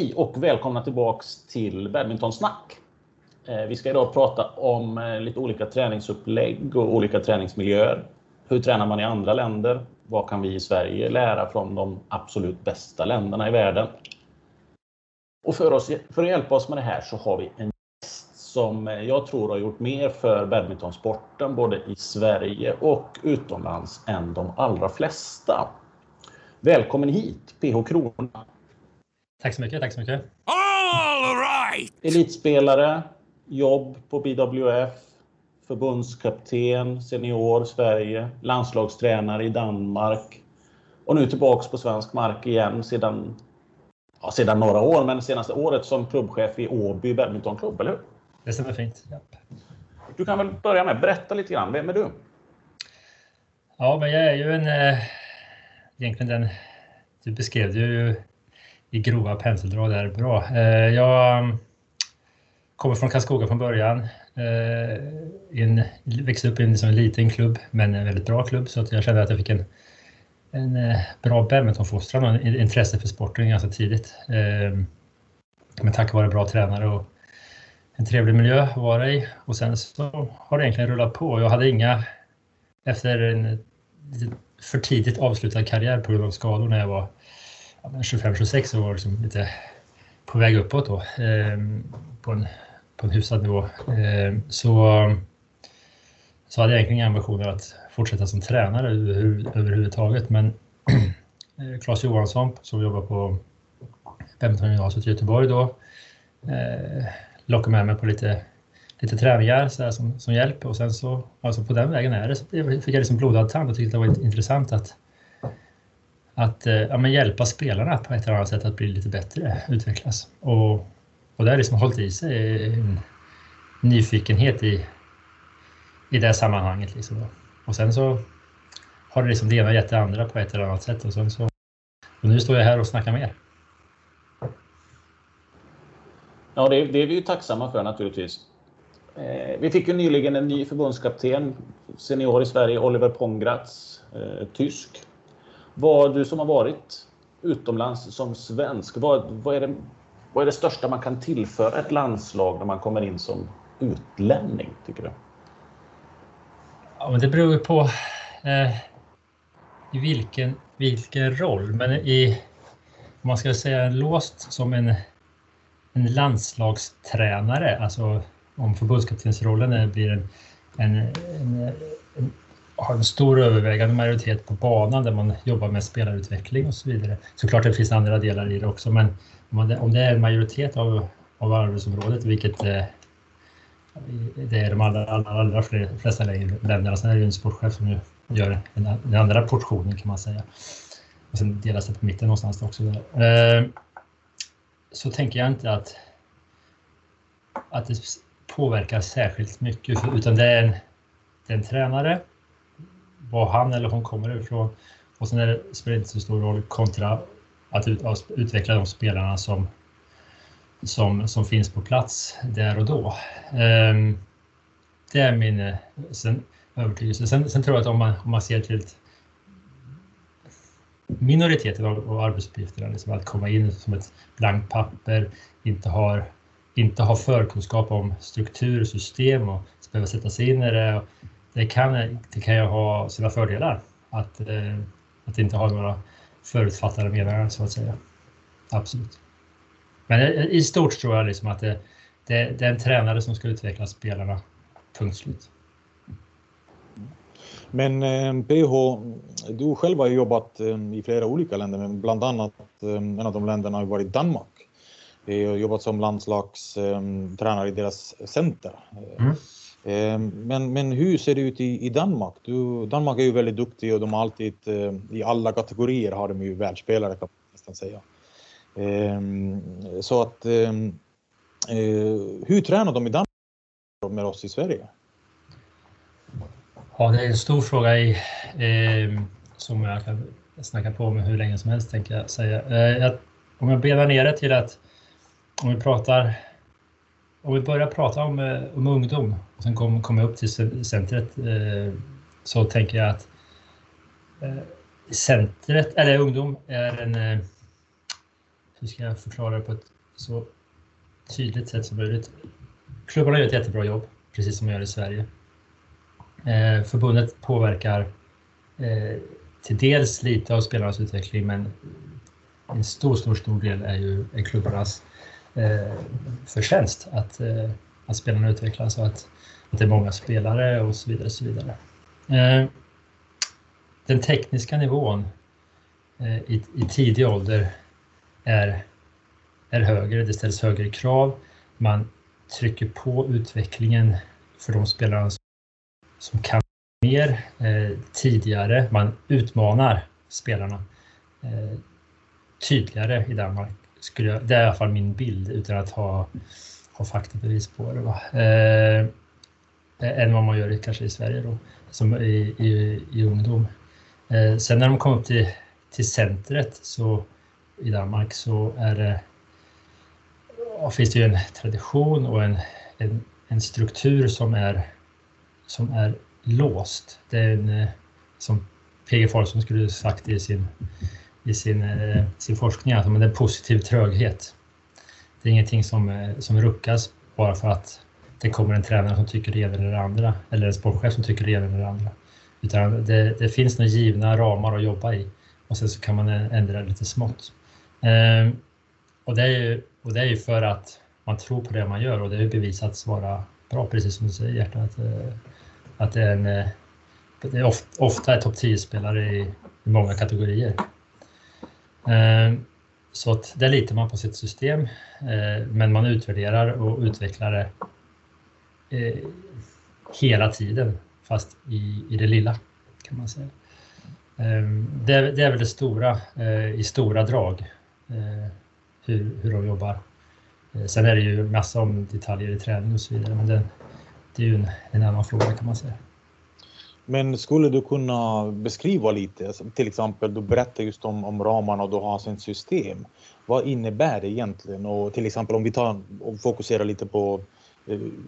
Hej och välkomna tillbaks till Badmintonsnack. Eh, vi ska idag prata om eh, lite olika träningsupplägg och olika träningsmiljöer. Hur tränar man i andra länder? Vad kan vi i Sverige lära från de absolut bästa länderna i världen? Och för, oss, för att hjälpa oss med det här så har vi en gäst som eh, jag tror har gjort mer för badmintonsporten både i Sverige och utomlands än de allra flesta. Välkommen hit PH Krona. Tack så mycket, tack så mycket. All right. Elitspelare, jobb på BWF, förbundskapten, senior Sverige, landslagstränare i Danmark och nu tillbaks på svensk mark igen sedan, ja, sedan några år, men senaste året som klubbchef i Åby badmintonklubb, eller hur? Det stämmer fint. Japp. Du kan väl börja med berätta lite grann. Vem är du? Ja, men jag är ju en... Eh, egentligen den... Du beskrev ju i grova penseldrag där bra. Eh, jag mm, kommer från Karlskoga från början. Eh, in, växte upp i en, en liten klubb, men en väldigt bra klubb, så att jag kände att jag fick en, en eh, bra badmintonfostran och intresse för sporten ganska tidigt. Eh, men tack vare bra tränare och en trevlig miljö att vara i. Och sen så har det egentligen rullat på. Jag hade inga, efter en för tidigt avslutad karriär på grund av skador när jag var 25-26 år liksom lite på väg uppåt då, eh, på, en, på en hyfsad nivå. Eh, så, så hade jag egentligen inga ambitioner att fortsätta som tränare överhuvudtaget. Men eh, Claes Johansson som jobbar på 15 gymnasiet i Göteborg då eh, lockade med mig på lite, lite träningar så här, som, som hjälp och sen så, alltså på den vägen är det, så fick jag liksom blodad tand och tyckte det var intressant att att eh, ja, men hjälpa spelarna på ett eller annat sätt att bli lite bättre, utvecklas. Och, och det har liksom hållit i sig eh, en nyfikenhet i, i det sammanhanget. Liksom. Och sen så har det liksom det ena gett det andra på ett eller annat sätt. Och, sen så, och nu står jag här och snackar med er. Ja, det, det är vi ju tacksamma för naturligtvis. Eh, vi fick ju nyligen en ny förbundskapten, senior i Sverige, Oliver Pongratz, eh, tysk. Vad du som har varit utomlands som svensk, vad, vad, är det, vad är det största man kan tillföra ett landslag när man kommer in som utlänning, tycker du? Ja, men det beror ju på eh, i vilken, vilken roll, men i, om man ska säga låst som en, en landslagstränare, alltså om förbundskaptensrollen blir en, en, en, en har en stor övervägande majoritet på banan där man jobbar med spelarutveckling och så vidare. Såklart det finns andra delar i det också, men om det är en majoritet av, av arbetsområdet, vilket eh, det är de allra, allra, allra flesta länderna, sen är det ju en sportchef som gör den andra portionen kan man säga. Och sen delas det på mitten någonstans också. Där. Eh, så tänker jag inte att, att det påverkar särskilt mycket, utan det är en, det är en tränare var han eller hon kommer ifrån. Och sen är det, spelar det inte så stor roll kontra att ut, utveckla de spelarna som, som, som finns på plats där och då. Um, det är min eh, sen, övertygelse. Sen, sen tror jag att om man, om man ser till minoriteten av, av arbetsuppgifterna, liksom att komma in som ett blankt papper, inte har, inte har förkunskap om struktur och system och behöva sätta sig in i det det kan, det kan ju ha sina fördelar att, eh, att inte ha några förutfattade meningar så att säga. Absolut. Men i stort tror jag liksom att det, det, det är en tränare som ska utveckla spelarna. Punkt slut. Men eh, PH, du själv har jobbat eh, i flera olika länder, men bland annat eh, en av de länderna har varit Danmark. Du har jobbat som landslagstränare i deras center. Mm. Ehm, men, men hur ser det ut i, i Danmark? Du, Danmark är ju väldigt duktig och de har alltid eh, i alla kategorier har de ju världsspelare kan man nästan säga. Ehm, så att ehm, eh, hur tränar de i Danmark med oss i Sverige? Ja, det är en stor fråga i, eh, som jag kan snacka på med hur länge som helst tänker jag säga. Eh, jag, om jag benar ner det till att om vi pratar om vi börjar prata om, eh, om ungdom och sen kommer kom jag upp till centret eh, så tänker jag att eh, centret, eller ungdom, är en, eh, hur ska jag förklara det på ett så tydligt sätt som möjligt? Klubbarna gör ett jättebra jobb, precis som de gör i Sverige. Eh, förbundet påverkar eh, till dels lite av spelarnas utveckling, men en stor, stor, stor del är ju är klubbarnas eh, förtjänst att, eh, att spelarna utvecklas och att, att det är många spelare och så vidare. så vidare. Eh, den tekniska nivån eh, i, i tidig ålder är, är högre, det ställs högre krav. Man trycker på utvecklingen för de spelarna som kan mer eh, tidigare. Man utmanar spelarna eh, tydligare i Danmark. Skulle jag, det är i alla fall min bild utan att ha, ha faktabevis på det. Va? Eh, eh än vad man gör kanske i Sverige då, som i, i, i ungdom. Eh, sen när de kom upp till, till centret så, i Danmark så är det, finns det ju en tradition och en, en, en struktur som är, som är låst. Det är en, eh, som PG Folsom skulle sagt i sin, i sin, eh, sin forskning, alltså, att det är en positiv tröghet. Det är ingenting som, eh, som ruckas bara för att det kommer en tränare som tycker det ena eller det andra, eller en sportchef som tycker det ena eller det andra. Utan det, det finns några givna ramar att jobba i och sen så kan man eh, ändra lite smått. Ehm, och, det är ju, och det är ju för att man tror på det man gör och det är bevisats vara bra, precis som du säger Hjärta, att, att det är, en, det är ofta, ofta är topp 10-spelare i, i, många kategorier. Eh, så att där litar man på sitt system, eh, men man utvärderar och utvecklar det eh, hela tiden fast i, i det lilla kan man säga. Det, det är väl det stora i stora drag hur, hur de jobbar. Sen är det ju massa om detaljer i träning och så vidare men det, det är ju en, en annan fråga kan man säga. Men skulle du kunna beskriva lite, till exempel du berättar just om, om ramarna och du har sin system. Vad innebär det egentligen? Och till exempel om vi tar och fokuserar lite på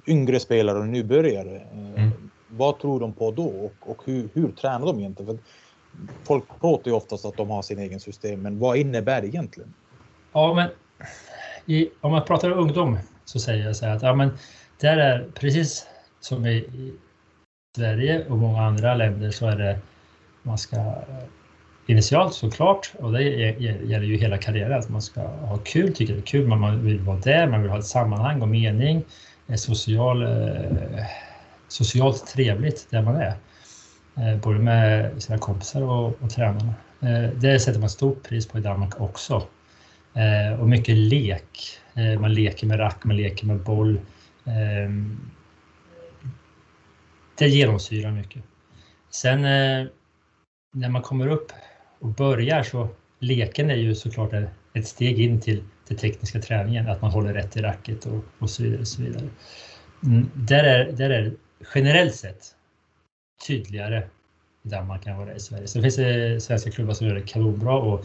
yngre spelare och nybörjare. Mm vad tror de på då och, och hur, hur tränar de egentligen? För folk pratar ju oftast att de har sin egen system, men vad innebär det egentligen? Ja, men i, om man pratar ungdom så säger jag så här att ja, men där är precis som i, i Sverige och många andra länder så är det man ska initialt såklart och det gäller ju hela karriären att man ska ha kul, tycka det är kul, man vill vara där, man vill ha ett sammanhang och mening, eh, social eh, socialt trevligt där man är. Eh, både med sina kompisar och, och tränarna. Det sätter man stort pris på i Danmark också. Och mycket lek. Man leker med rack, man leker med boll. Ehm, det genomsyrar mycket. Sen eh, när man kommer upp och börjar så leken är ju såklart ett steg in till den tekniska träningen, att man håller rätt i racket och, och så vidare. Och så vidare. Mm, där, är, där är generellt sett tydligare i Danmark än vad det är i Sverige. Sen finns det svenska klubbar som gör det kanonbra och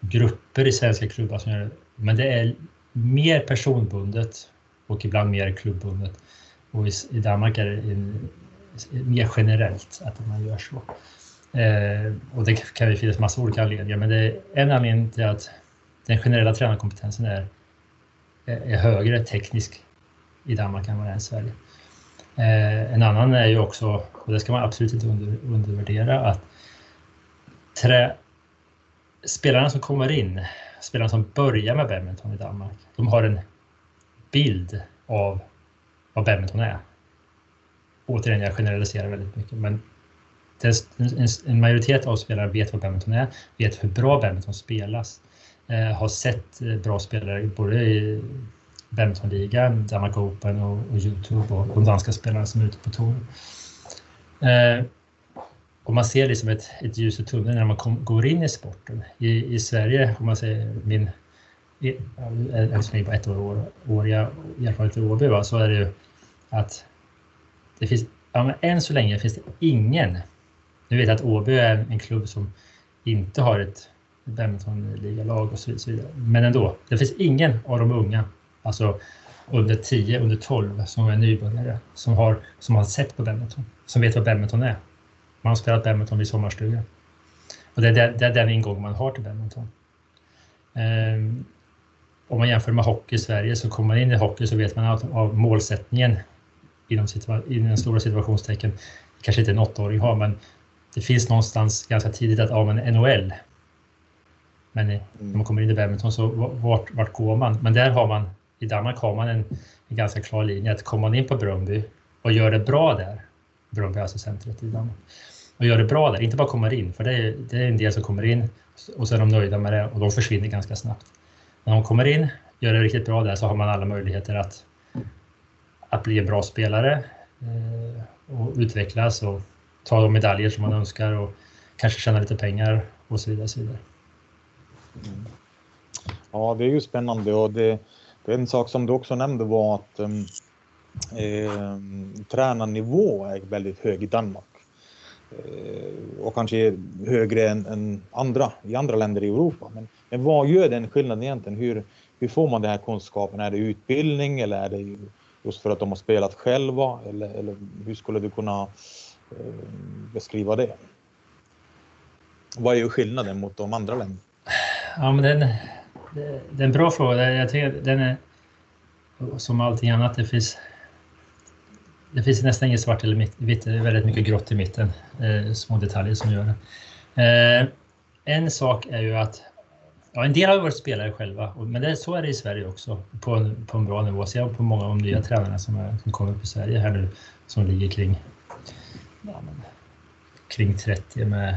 grupper i svenska klubbar som gör det. Men det är mer personbundet och ibland mer klubbundet. Och i, i Danmark är det en, mer generellt att man gör så. Eh, och det kan ju finnas massa olika anledningar, men det är en anledning till att den generella tränarkompetensen är, är högre teknisk i Danmark än vad den är i Sverige. Eh, en annan är ju också, och det ska man absolut inte under, undervärdera, att trä, spelarna som kommer in, spelarna som börjar med badminton i Danmark, de har en bild av vad badminton är. Återigen, jag generaliserar väldigt mycket, men en majoritet av spelarna vet vad badminton är, vet hur bra badminton spelas, eh, har sett eh, bra spelare både i badmintonligan, Danmark Open och, och Youtube och de danska spelarna som är ute på tour. Eh, och man ser liksom ett, ett ljus i tunneln när man kom, går in i sporten. I, i Sverige, om man säger min än så länge på ettåriga erfarenhet i eh, Åby, så är det ju att det finns, ja, men än så länge finns det ingen, nu vet jag att Åby är en klubb som inte har ett badmintonligalag och så vidare, men ändå, det finns ingen av de unga alltså under 10, under 12 som är nybörjare som har, som har sett på badminton, som vet vad badminton är. Man har spelat badminton vid sommarstugan. Och det är, det, det är den ingång man har till badminton. Um, ehm, om man jämför med hockey i Sverige så kommer man in i hockey så vet man att av målsättningen inom, inom stora situationstecken. Kanske inte en åttaåring har men det finns någonstans ganska tidigt att ja men NHL. Men mm. när man kommer in i badminton så vart, vart går man? Men där har man i Danmark har man en, en ganska klar linje att kommer man in på Bröndby och gör det bra där, Bröndby alltså centret i Danmark, och gör det bra där, inte bara kommer in, för det är, det är en del som kommer in och så är de nöjda med det och de försvinner ganska snabbt. När de kommer in, gör det riktigt bra där så har man alla möjligheter att, att bli en bra spelare eh, och utvecklas och ta de medaljer som man önskar och kanske tjäna lite pengar och så vidare. Så vidare. Mm. Ja, det är ju spännande och det, en sak som du också nämnde var att eh, tränarnivå är väldigt hög i Danmark. Eh, och kanske högre än, än, andra i andra länder i Europa. Men, men vad gör den skillnaden egentligen? Hur, hur får man den här kunskapen? Är det utbildning eller är det just för att de har spelat själva? Eller, eller hur skulle du kunna eh, beskriva det? Vad är skillnaden mot de andra länderna? Ja, men den, det är en bra fråga. Jag tycker den är som allting annat. Det finns, det finns nästan inget svart eller vitt. Det är väldigt mycket grått i mitten. Eh, små detaljer som gör det. Eh, en sak är ju att ja, en del har varit spelare själva, men det, så är det i Sverige också på en, på en bra nivå. Ser jag på många av de nya tränarna som, är, som kommer upp i Sverige här nu som ligger kring, ja, men, kring 30 med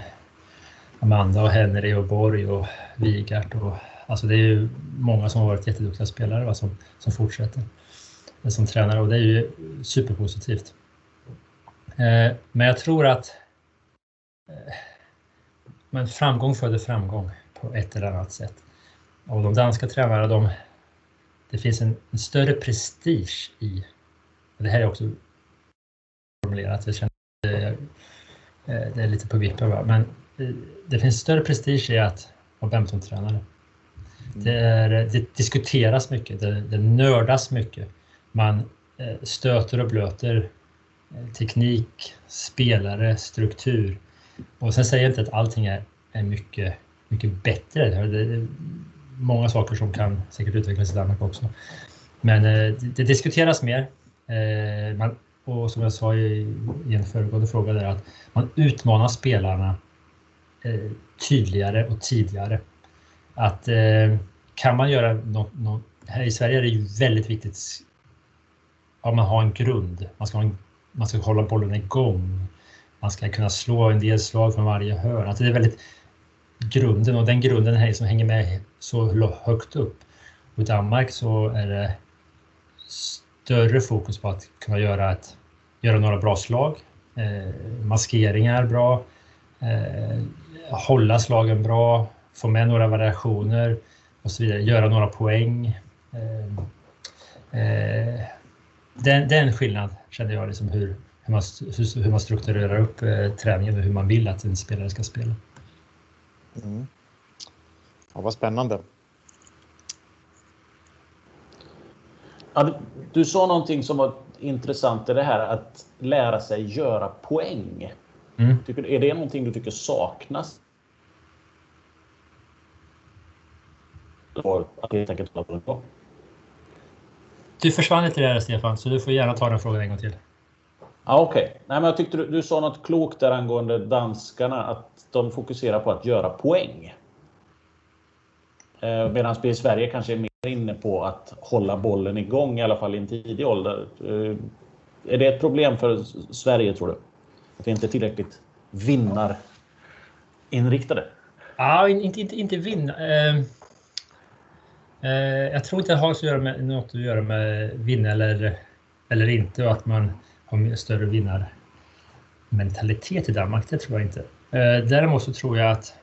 Amanda och Henry och Borg och Wigart och Alltså det är ju många som har varit jätteduktiga spelare va, som, som fortsätter som tränare och det är ju superpositivt. Eh, men jag tror att eh, men framgång föder framgång på ett eller annat sätt. Och de danska tränarna, de, det finns en, en större prestige i, det här är också formulerat, jag känner, det, eh, det är lite på vippen, va? men eh, det finns större prestige i att vara badmintontränare. Det, är, det diskuteras mycket, det, det nördas mycket. Man eh, stöter och blöter teknik, spelare, struktur. Och sen säger jag inte att allting är, är mycket, mycket bättre. Det är många saker som kan säkert utvecklas i Danmark också. Men eh, det, diskuteras mer. Eh, man, och som jag sa i, i en föregående fråga där att man utmanar spelarna eh, tydligare och tidigare att kan man göra något, något, här i Sverige är det ju väldigt viktigt att man har en grund. Man ska, en, man ska hålla bollen igång. Man ska kunna slå en del slag från varje hörn. Alltså det är väldigt grunden och den grunden här som hänger med så högt upp. Och I Danmark så är det större fokus på att kunna göra, ett, göra några bra slag. Eh, maskeringar bra. Eh, hålla slagen bra få med några variationer och så vidare, göra några poäng. Eh, eh, den, den skillnad känner jag liksom hur, hur, man, hur, hur man strukturerar upp eh, träningen och hur man vill att en spelare ska spela. Mm. Ja, vad spännande. Ja, du, du sa någonting som var intressant i det här att lära sig göra poäng. Mm. Tycker, är det någonting du tycker saknas. Du försvann lite där Stefan, så du får gärna ta den frågan en gång till. Ja, Okej, okay. Nej, men jag tyckte du, du sa något klokt där angående danskarna, att de fokuserar på att göra poäng. Eh, Medan vi i Sverige kanske är mer inne på att hålla bollen igång, i alla fall i en tidig ålder. Eh, är det ett problem för Sverige, tror du? Att vi inte är tillräckligt vinnarinriktade? Ja, inte, inte, inte vinna. Eh Eh, jag tror inte det har så att göra med, något att göra med vinna eller, eller inte och att man har större vinnarmentalitet i Danmark. Det tror jag inte. Eh, däremot så tror jag att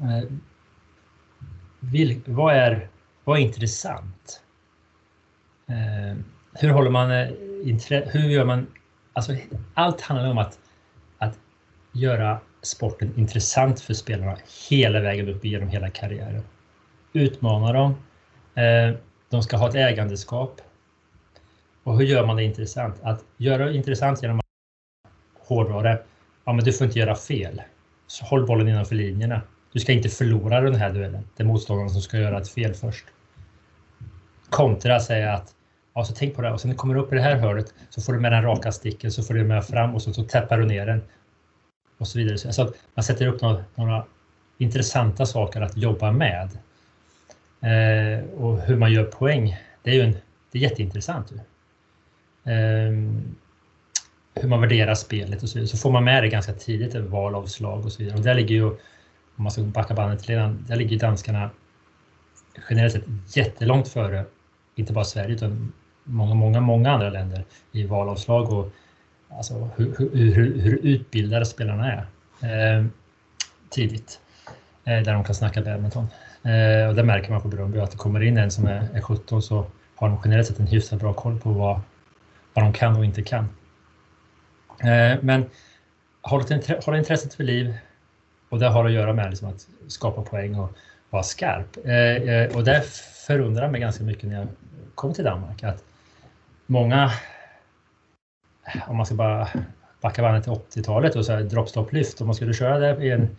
eh, vad, är, vad är intressant? Eh, hur håller man hur gör man alltså allt handlar om att, att göra sporten intressant för spelarna hela vägen upp genom hela karriären utmana dem. De ska ha ett ägandeskap. Och hur gör man det intressant? Att göra det intressant genom att hårdra det. Ja, men du får inte göra fel. Så håll bollen innanför linjerna. Du ska inte förlora den här duellen. Det är motståndaren som ska göra ett fel först. kontra säga att ja, så tänk på det här och sen kommer du upp i det här hörnet så får du med den raka sticken så får du med fram och så, så täppar du ner den. Och så vidare. Så att man sätter upp några, några intressanta saker att jobba med. Eh, och hur man gör poäng, det är ju en, det är jätteintressant. Eh, hur man värderar spelet och så vidare. Så får man med det ganska tidigt, ett val av slag och så vidare. Och där ligger ju, om man ska backa bandet redan, där ligger danskarna generellt sett jättelångt före, inte bara Sverige utan många, många, många andra länder i valavslag och alltså hur, hur, hur utbildade spelarna är eh, tidigt. Eh, där de kan snacka badminton. Eh, och det märker man på Brunby att det kommer in en som är, är 17 så har de generellt sett en hyfsat bra koll på vad, vad de kan och inte kan. Eh, men hålla intresset för liv och det har att göra med liksom att skapa poäng och vara skarp. Eh, eh och det förundrar mig ganska mycket när jag kom till Danmark att många, om man ska bara backa bandet till 80-talet och så här droppstopplyft, om man skulle köra det i en,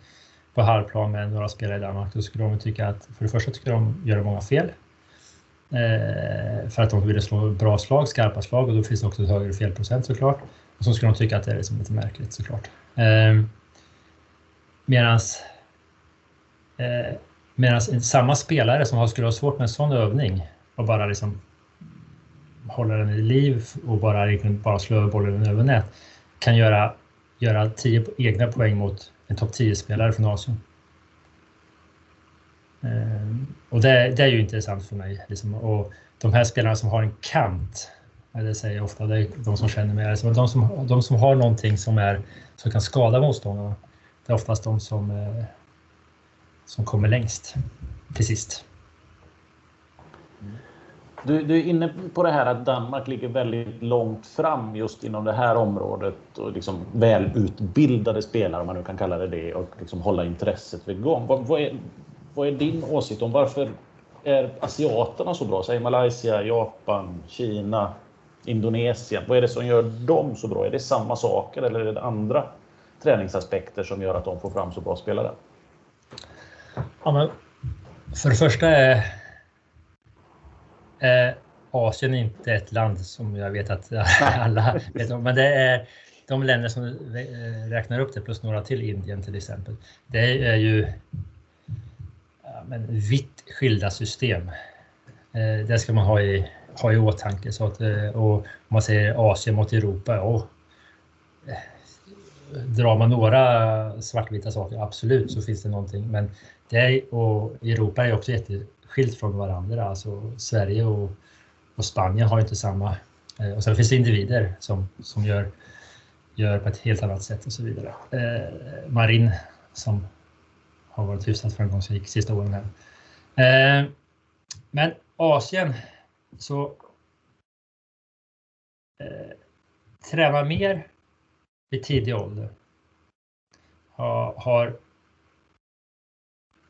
på halvplan med några spelare i Danmark, då skulle de tycka att för det första tycker de göra många fel. Eh, för att de ville slå bra slag, skarpa slag och då finns det också ett högre felprocent såklart. Och så skulle de tycka att det är liksom lite märkligt såklart. Ehm, eh, medans eh, Medan samma spelare som skulle ha svårt med en sån övning och bara liksom hålla den i liv och bara, bara slå över bollen över nät kan göra, göra tio egna poäng mot en topp 10-spelare från Asien. Eh, och det, det, är ju intressant för mig. Liksom. Och de här spelarna som har en kant, det säger jag ofta, det är de som känner mig, alltså de, som, de som har någonting som, är, som kan skada motståndarna, det är oftast de som eh, som kommer längst till sist. Du, du, är inne på det här att Danmark ligger väldigt långt fram just inom det här området och liksom välutbildade spelare, om man nu kan kalla det det, och liksom hålla intresset vid gång. Vad, vad, är, vad är din åsikt om varför är asiaterna så bra? Säg Malaysia, Japan, Kina, Indonesien. Vad är det som gör dem så bra? Är det samma saker eller är det andra träningsaspekter som gör att de får fram så bra spelare? Ja, men för det första är, är Asien inte ett land som jag vet att alla vet om, men det är de länder som eh, räknar upp det plus några till, Indien till exempel. Det är ju men vitt skilda system. Eh, det ska man ha i, ha i åtanke. Så att, eh, och om man säger Asien mot Europa, ja. Eh, drar man några svartvita saker, absolut så finns det någonting. Men det och Europa är också jätteskilt från varandra. Alltså Sverige och, och Spanien har inte samma... Eh, och sen finns det individer som, som gör, gör på ett helt annat sätt och så vidare. Eh, Marin som har varit hyfsat framgångsrik sista åren här. Eh, men Asien så eh, tränar mer vid tidig ålder. Har, har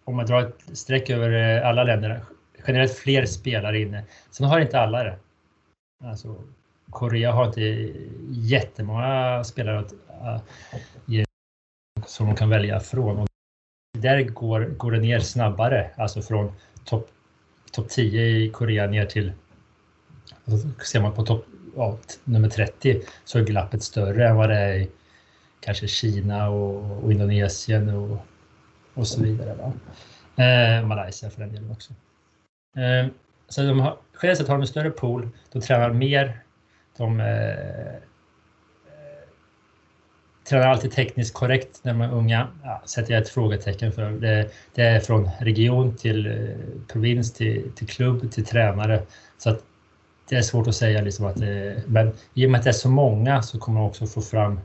om man drar ett streck över eh, alla länder, generellt fler spelare inne. Sen har inte alla det. Alltså, Korea har inte jättemånga spelare att, uh, som de kan välja från. Där går, går det ner snabbare, alltså från topp top 10 i Korea ner till, alltså, ser man på topp ja, nummer 30 så är glappet större än vad det är i kanske Kina och, och Indonesien och och så vidare. Va? Eh, Malaysia för den delen också. Eh, så de har, generellt sett har de en större pool, de tränar mer, de eh, tränar alltid tekniskt korrekt när de är unga. Ja, sätter jag ett frågetecken för. Det, det är från region till eh, provins till, till klubb till tränare. Så att det är svårt att säga liksom att det, men i och med att det är så många så kommer man också få fram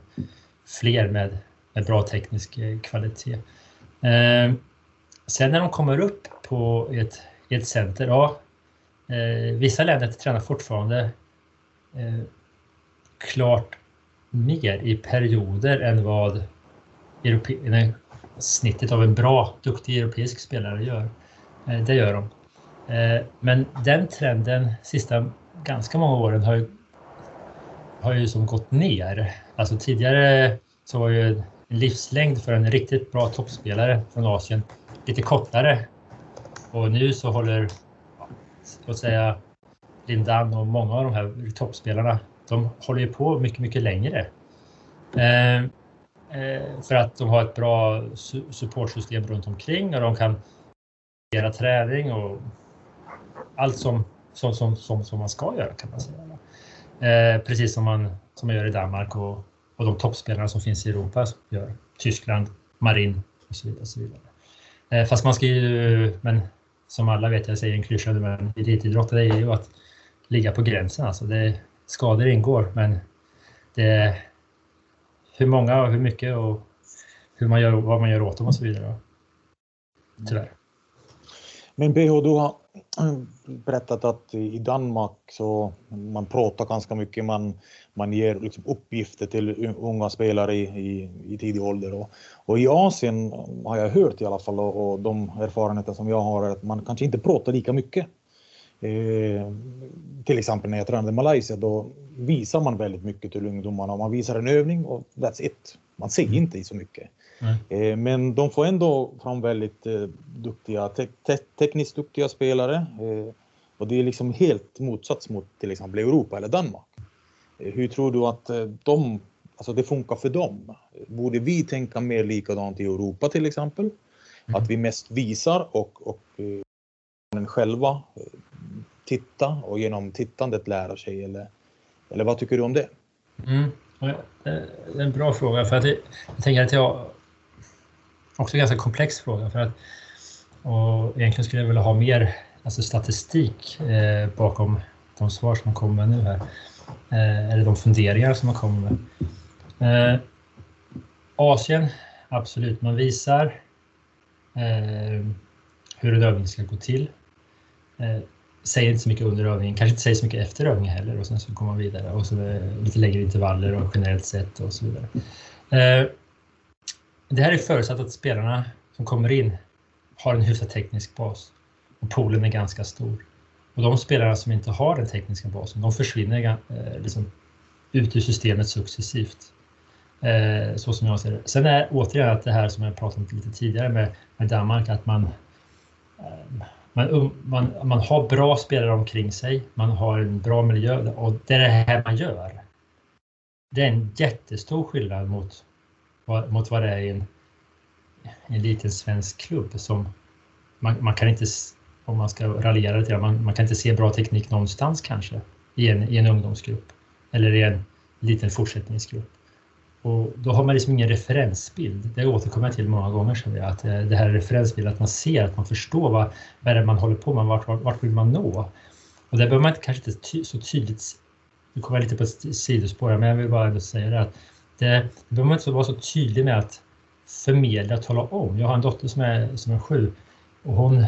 fler med, med bra teknisk eh, kvalitet. Eh, sen när de kommer upp på ett, ett center, ja, eh, vissa länder tränar fortfarande eh, klart mer i perioder än vad europe, snittet av en bra, duktig europeisk spelare gör. Eh, det gör de. Eh, men den trenden sista ganska många åren har ju, har ju som gått ner. Alltså tidigare så var ju livslängd för en riktigt bra toppspelare från Asien lite kortare. Och nu så håller, låt säga, Lindan och många av de här toppspelarna, de håller ju på mycket, mycket längre. Eh, eh, för att de har ett bra su supportsystem runt omkring och de kan göra träning och allt som, som, som, som, som man ska göra kan man säga. Eh, precis som man, som man gör i Danmark och, och de toppspelarna som finns i Europa gör. Tyskland, Marin och så vidare. Och så vidare. Eh, fast man ska ju, men som alla vet, jag säger en klyscha, men elitidrott är ju att ligga på gränsen. Alltså det, skador ingår, men det, hur många och hur mycket och hur man gör, vad man gör åt dem och så vidare. Tyvärr. Men BH, du har berättat att i Danmark så man pratar ganska mycket, man, man ger liksom uppgifter till unga spelare i, i, i tidig ålder. Och, och, i Asien har jag hört i alla fall och, och de erfarenheter som jag har är att man kanske inte pratar lika mycket. Eh, till exempel när jag tränade i Malaysia, då visar man väldigt mycket till ungdomarna. Man visar en övning och that's it. Man säger mm. inte så mycket. Eh, men de får ändå fram väldigt eh, duktiga, te te tekniskt duktiga spelare. Eh, och det är liksom helt motsats mot till exempel Europa eller Danmark. Hur tror du att de, alltså det funkar för dem? Borde vi tänka mer likadant i Europa till exempel? Mm. Att vi mest visar och, och själva titta och genom tittandet lära sig eller, eller vad tycker du om det? Mm. Det är en bra fråga för att jag, jag tänker att jag också en ganska komplex fråga för att och egentligen skulle jag vilja ha mer alltså statistik eh, bakom de svar som kommer nu här. Eh, eller de funderingar som man kommer med. Eh, Asien, absolut, man visar eh, hur en övning ska gå till. Eh, Säger inte så mycket under övningen, kanske inte säger så mycket efter övningen heller och sen så går man vidare och så lite längre intervaller och generellt sett och så vidare. Eh, det här är förutsatt att spelarna som kommer in har en hyfsat teknisk bas och poolen är ganska stor. Och de spelarna som inte har den tekniska basen, de försvinner eh, liksom, ut ur systemet successivt. Eh, så som jag ser det. Sen är återigen att det här som jag pratade om lite tidigare med, med Danmark, att man, man, um, man, man har bra spelare omkring sig, man har en bra miljö och det är det här man gör. Det är en jättestor skillnad mot mot vad det är i en, en liten svensk klubb som man, man kan inte, om man ska raljera lite man, man kan inte se bra teknik någonstans kanske i en, i en ungdomsgrupp eller i en liten fortsättningsgrupp. Och då har man liksom ingen referensbild. Det återkommer jag till många gånger, så att eh, det här är referensbild, att man ser, att man förstår vad, vad är man håller på med, vart, vart, vart vill man nå? Och där behöver man kanske inte ty, så tydligt, nu kommer jag lite på ett sidospår, men jag vill bara ändå säga det att det, det behöver man inte vara så tydlig med att förmedla och tala om. Jag har en dotter som är, som är sju och hon,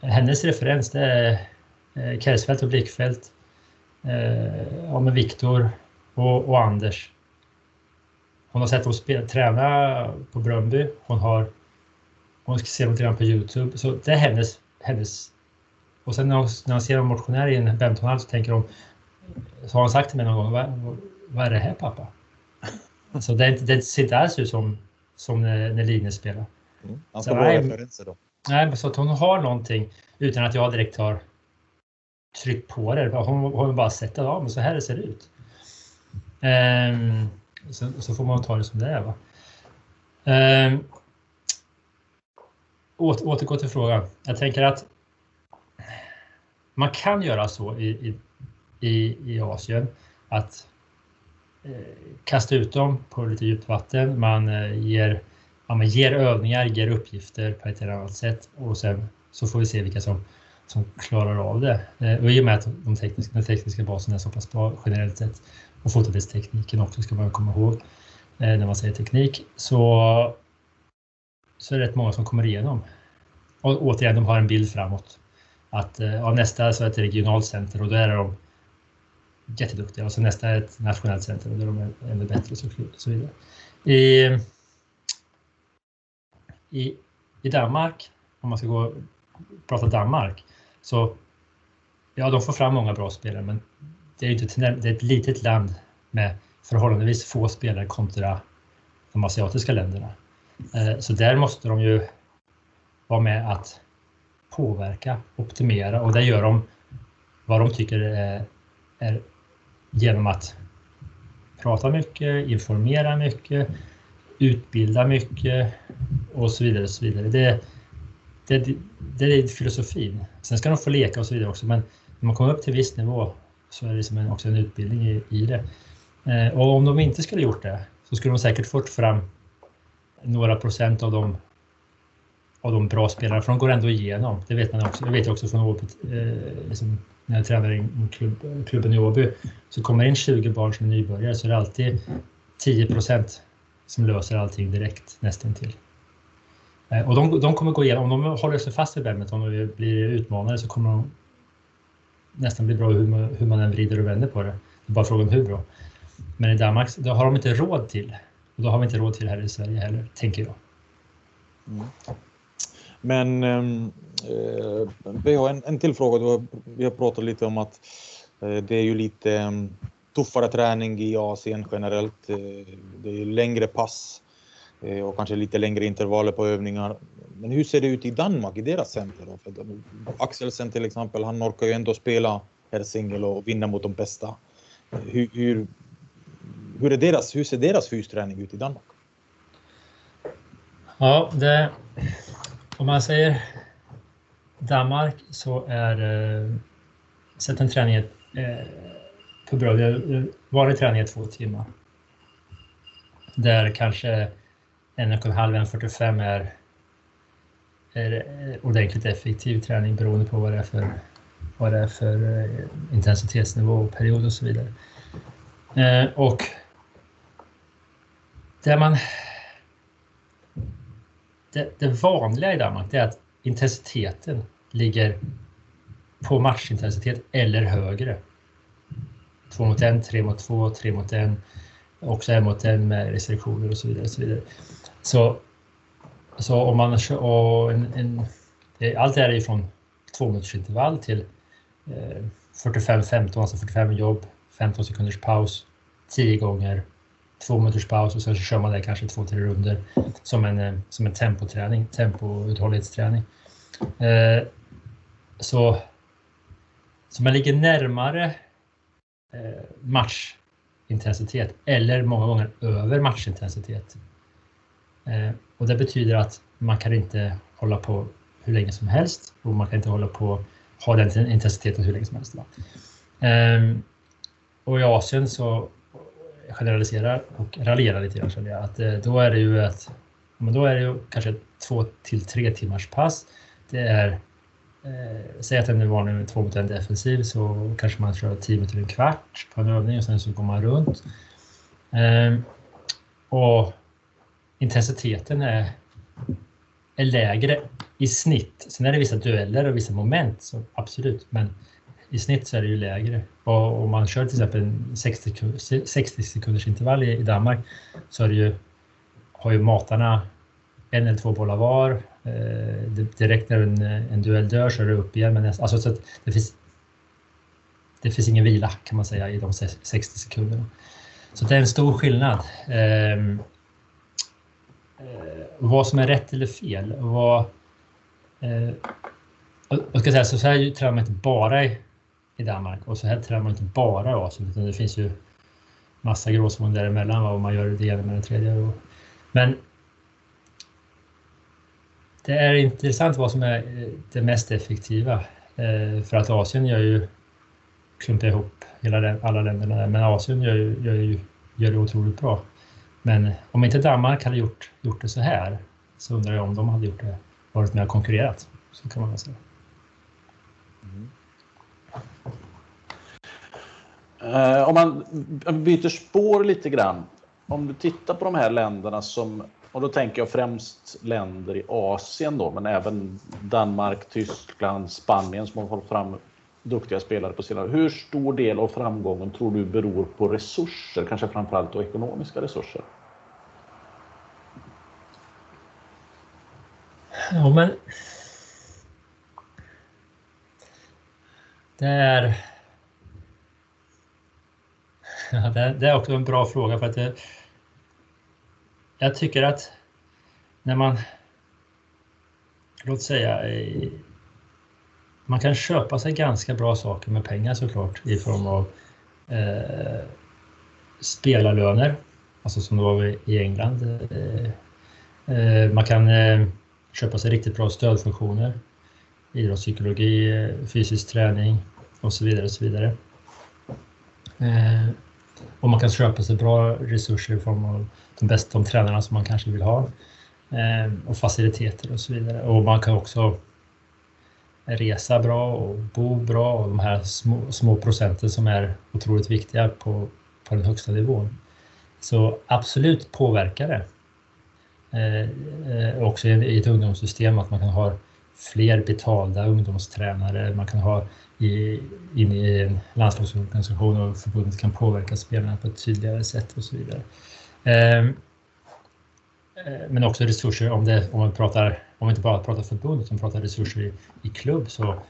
hennes referens det är eh, och Blickfält, eh, ja, med Viktor och, och, Anders. Hon har sett dem träna på Bröndby. Hon har hon ska se lite grann på Youtube. Så det är hennes, hennes och sen när hon, när hon ser en motionär i en Bentonhall så tänker hon, så har hon sagt till mig någon gång, vad, vad är det här pappa? Alltså det, det ser inte alls ut som, som när, när Line spelar. Mm. Han får bra referenser då. Nej, men så att hon har någonting utan att jag direkt har tryckt på det. Hon har bara sett att ja, men så här ser det ut. Um, så, så, får man ta det som det är. Va? Eh, åter, återgå till frågan. Jag tänker att man kan göra så i, i, i Asien att Eh, kasta ut dem på lite djupt vatten. Man eh, ger, ja, man ger övningar, ger uppgifter på ett eller annat sätt och sen så får vi se vilka som, som klarar av det. Eh, och i och med att de tekniska, den tekniska basen är så pass bra generellt sett och fototestekniken också ska man komma ihåg eh, när man säger teknik så, så är det rätt många som kommer igenom. Och återigen, de har en bild framåt. Att eh, ja, nästa så är ett regionalt center och då är de jätteduktiga och så nästa är ett nationellt center och då är de ännu bättre och så vidare. I, i, I Danmark, om man ska gå och prata Danmark, så ja, de får fram många bra spelare, men det är, inte, det är ett litet land med förhållandevis få spelare kontra de asiatiska länderna. Eh, så där måste de ju vara med att påverka, optimera och det gör de vad de tycker är, är genom att prata mycket, informera mycket, utbilda mycket och så vidare. Och så vidare. Det, det, det är filosofin. Sen ska de få leka och så vidare också men när man kommer upp till viss nivå så är det liksom en, också en utbildning i, i det. Eh, och om de inte skulle gjort det så skulle de säkert fått fram några procent av de, av de bra spelarna, för de går ändå igenom. Det vet man också. Jag vet också från Åby, eh, liksom, när jag tränar i klubb, klubben i Åby. Så kommer in 20 barn som är nybörjare så är det alltid 10 procent som löser allting direkt nästan till. Eh, och de, de kommer gå igenom, om de håller sig fast vid badminton och blir utmanare så kommer de nästan bli bra hur man, hur man än vrider och vänder på det. Det är bara frågan hur bra. Men i Danmark, då har de inte råd till. Och då har vi inte råd till här i Sverige heller, tänker jag. Mm. Men ehm, eh, vi har en, en till fråga. Vi har pratat lite om att eh, det är ju lite ehm, tuffare träning i Asien generellt. Eh, det är längre pass eh, Eh, och kanske lite längre intervaller på övningar. Men hur ser det ut i Danmark, i deras center? Då? För Axelsen till exempel, han orkar ju ändå spela herrsingel singel och vinna mot de bästa. Hur, hur, hur, är deras, hur ser deras fysträning ut i Danmark? Ja, det, om man säger Danmark så är eh, sätt en träning eh, på bra, vanlig träning är två timmar. Där kanske en och en halv, en 45 är, är eh, ordentligt effektiv träning beroende på vad det är för, vad det är för eh, intensitetsnivå och period och så vidare. Eh, och där man... Det, det vanliga i Danmark är att intensiteten ligger på matchintensitet eller högre. 2 mot 1, 3 mot 2, 3 mot 1, också hem mot hem med restriktioner och så vidare. Och så, vidare. så, så om man och en, en, eh, allt det här är från 2 minuters intervall till eh, 45-15, alltså 45 jobb, 15 sekunders paus, 10 gånger, 2 minuters paus och sen så kör man det kanske 2-3 runder som en, eh, som en tempoträning, tempouthållighetsträning. Eh, så, så man ligger närmare Eh, matchintensitet eller många gånger över matchintensitet. Eh, och det betyder att man kan inte hålla på hur länge som helst och man kan inte hålla på ha den intensiteten hur länge som helst. Ehm, och i Asien så generaliserar och raljerar lite grann jag, att eh, då är det ju att men då är det ju kanske två till tre timmars pass. Det är eh, säg att den är vanlig med två mot en defensiv så kanske man kör 10 minuter en kvart på en övning och sen så går man runt. Eh, och intensiteten är, är lägre i snitt. Sen är det vissa dueller och vissa moment, så absolut, men i snitt så är det ju lägre. Och om man kör till exempel en 60, 60 sekunders intervall i, i Danmark så är det ju, har ju matarna en eller två bollar var Eh, direkt när en, en duell dör så är det upp igen. Men alltså, så det, finns, det finns ingen vila kan man säga i de 60 sekunderna. Så det är en stor skillnad. Ehm, eh, vad som är rätt eller fel. Vad, eh, jag ska säga, så, här tränar man inte bara i, i Danmark och så här tränar man inte bara i Asien utan det finns ju massa gråzoner däremellan vad man gör det ena med det tredje. Men det är intressant vad som är eh, det mest effektiva. Eh, för att Asien gör ju klumpar ihop hela alla länderna där, men Asien gör, gör, gör det otroligt bra. Men om inte Danmark hade gjort, gjort det så här så undrar jag om de hade gjort det, varit med och konkurrerat. Så kan man väl säga. Mm. om man byter spår lite grann. Om du tittar på de här länderna som och då tänker jag främst länder i Asien då, men även Danmark, Tyskland, Spanien som har fått fram duktiga spelare på sina. Hur stor del av framgången tror du beror på resurser, kanske framförallt då ekonomiska resurser? Ja, men det är Ja, det, är också en bra fråga för att det, jag tycker att när man, låt säga eh, man kan köpa sig ganska bra saker med pengar såklart i form av eh, spelarlöner, alltså som det var i England. Eh, eh, man kan eh, köpa sig riktigt bra stödfunktioner, idrottspsykologi, eh, fysisk träning och så vidare. Och så vidare. Och man kan köpa sig bra resurser i form av de bästa de tränarna som man kanske vill ha eh, och faciliteter och så vidare. Och man kan också resa bra och bo bra och de här små, små procenten som är otroligt viktiga på, på den högsta nivån. Så absolut påverkar det. Eh, eh också i ett ungdomssystem att man kan ha fler betalda ungdomstränare, man kan ha i, in i en landslagsorganisation och förbundet kan påverka spelarna på ett tydligare sätt och så vidare. Ehm, eh, men också resurser om, det, om man pratar, om man inte bara pratar förbund utan pratar resurser i, i klubb så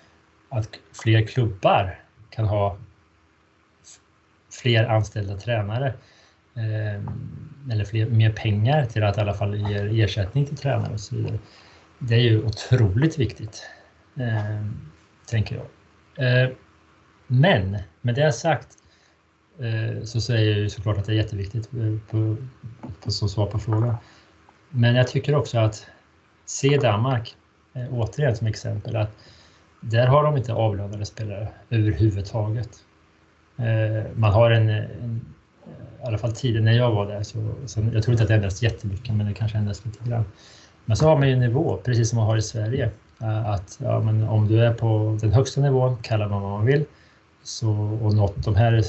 att fler klubbar kan ha fler anställda tränare eh, eller fler, mer pengar till att i alla fall ge ersättning till tränare och så vidare. Det är ju otroligt viktigt, eh, tänker jag. Eh, men med det sagt eh, så säger jag ju såklart att det är jätteviktigt eh, på, på, som svar på frågan. Men jag tycker också att se Danmark, återigen som exempel, att där har de inte avlönade spelare överhuvudtaget. Man har en, en i alla fall tiden när jag var där, så, så, jag tror inte att det ändras jättemycket, men det kanske ändras lite grann. Men så har man ju en nivå, precis som man har i Sverige, Eh, att ja, men om du är på den högsta nivån, kalla man vad man vill, så, och nått de här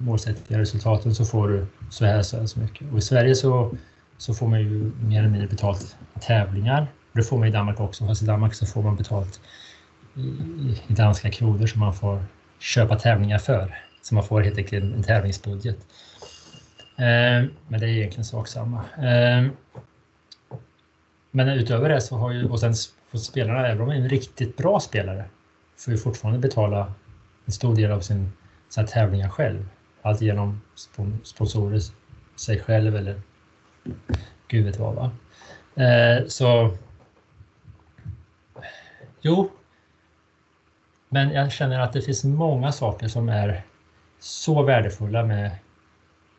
målsättningar resultaten så får du så här så, här så mycket. Och i Sverige så så får man ju mer eller mindre betalt tävlingar. Det får man i Danmark också, fast i Danmark så får man betalt i, i danska kronor som man får köpa tävlingar för. Så man får helt enkelt en, tävlingsbudget. Eh, men det är egentligen sak samma. Eh, men utöver det så har ju, och sen får spelarna, även om de är en riktigt bra spelare, får ju fortfarande betala en stor del av sin, sina tävlingar själv. Allt genom sponsorer, sig själv eller Gud vet vad. Va? Eh, så... Jo. Men jag känner att det finns många saker som är så värdefulla med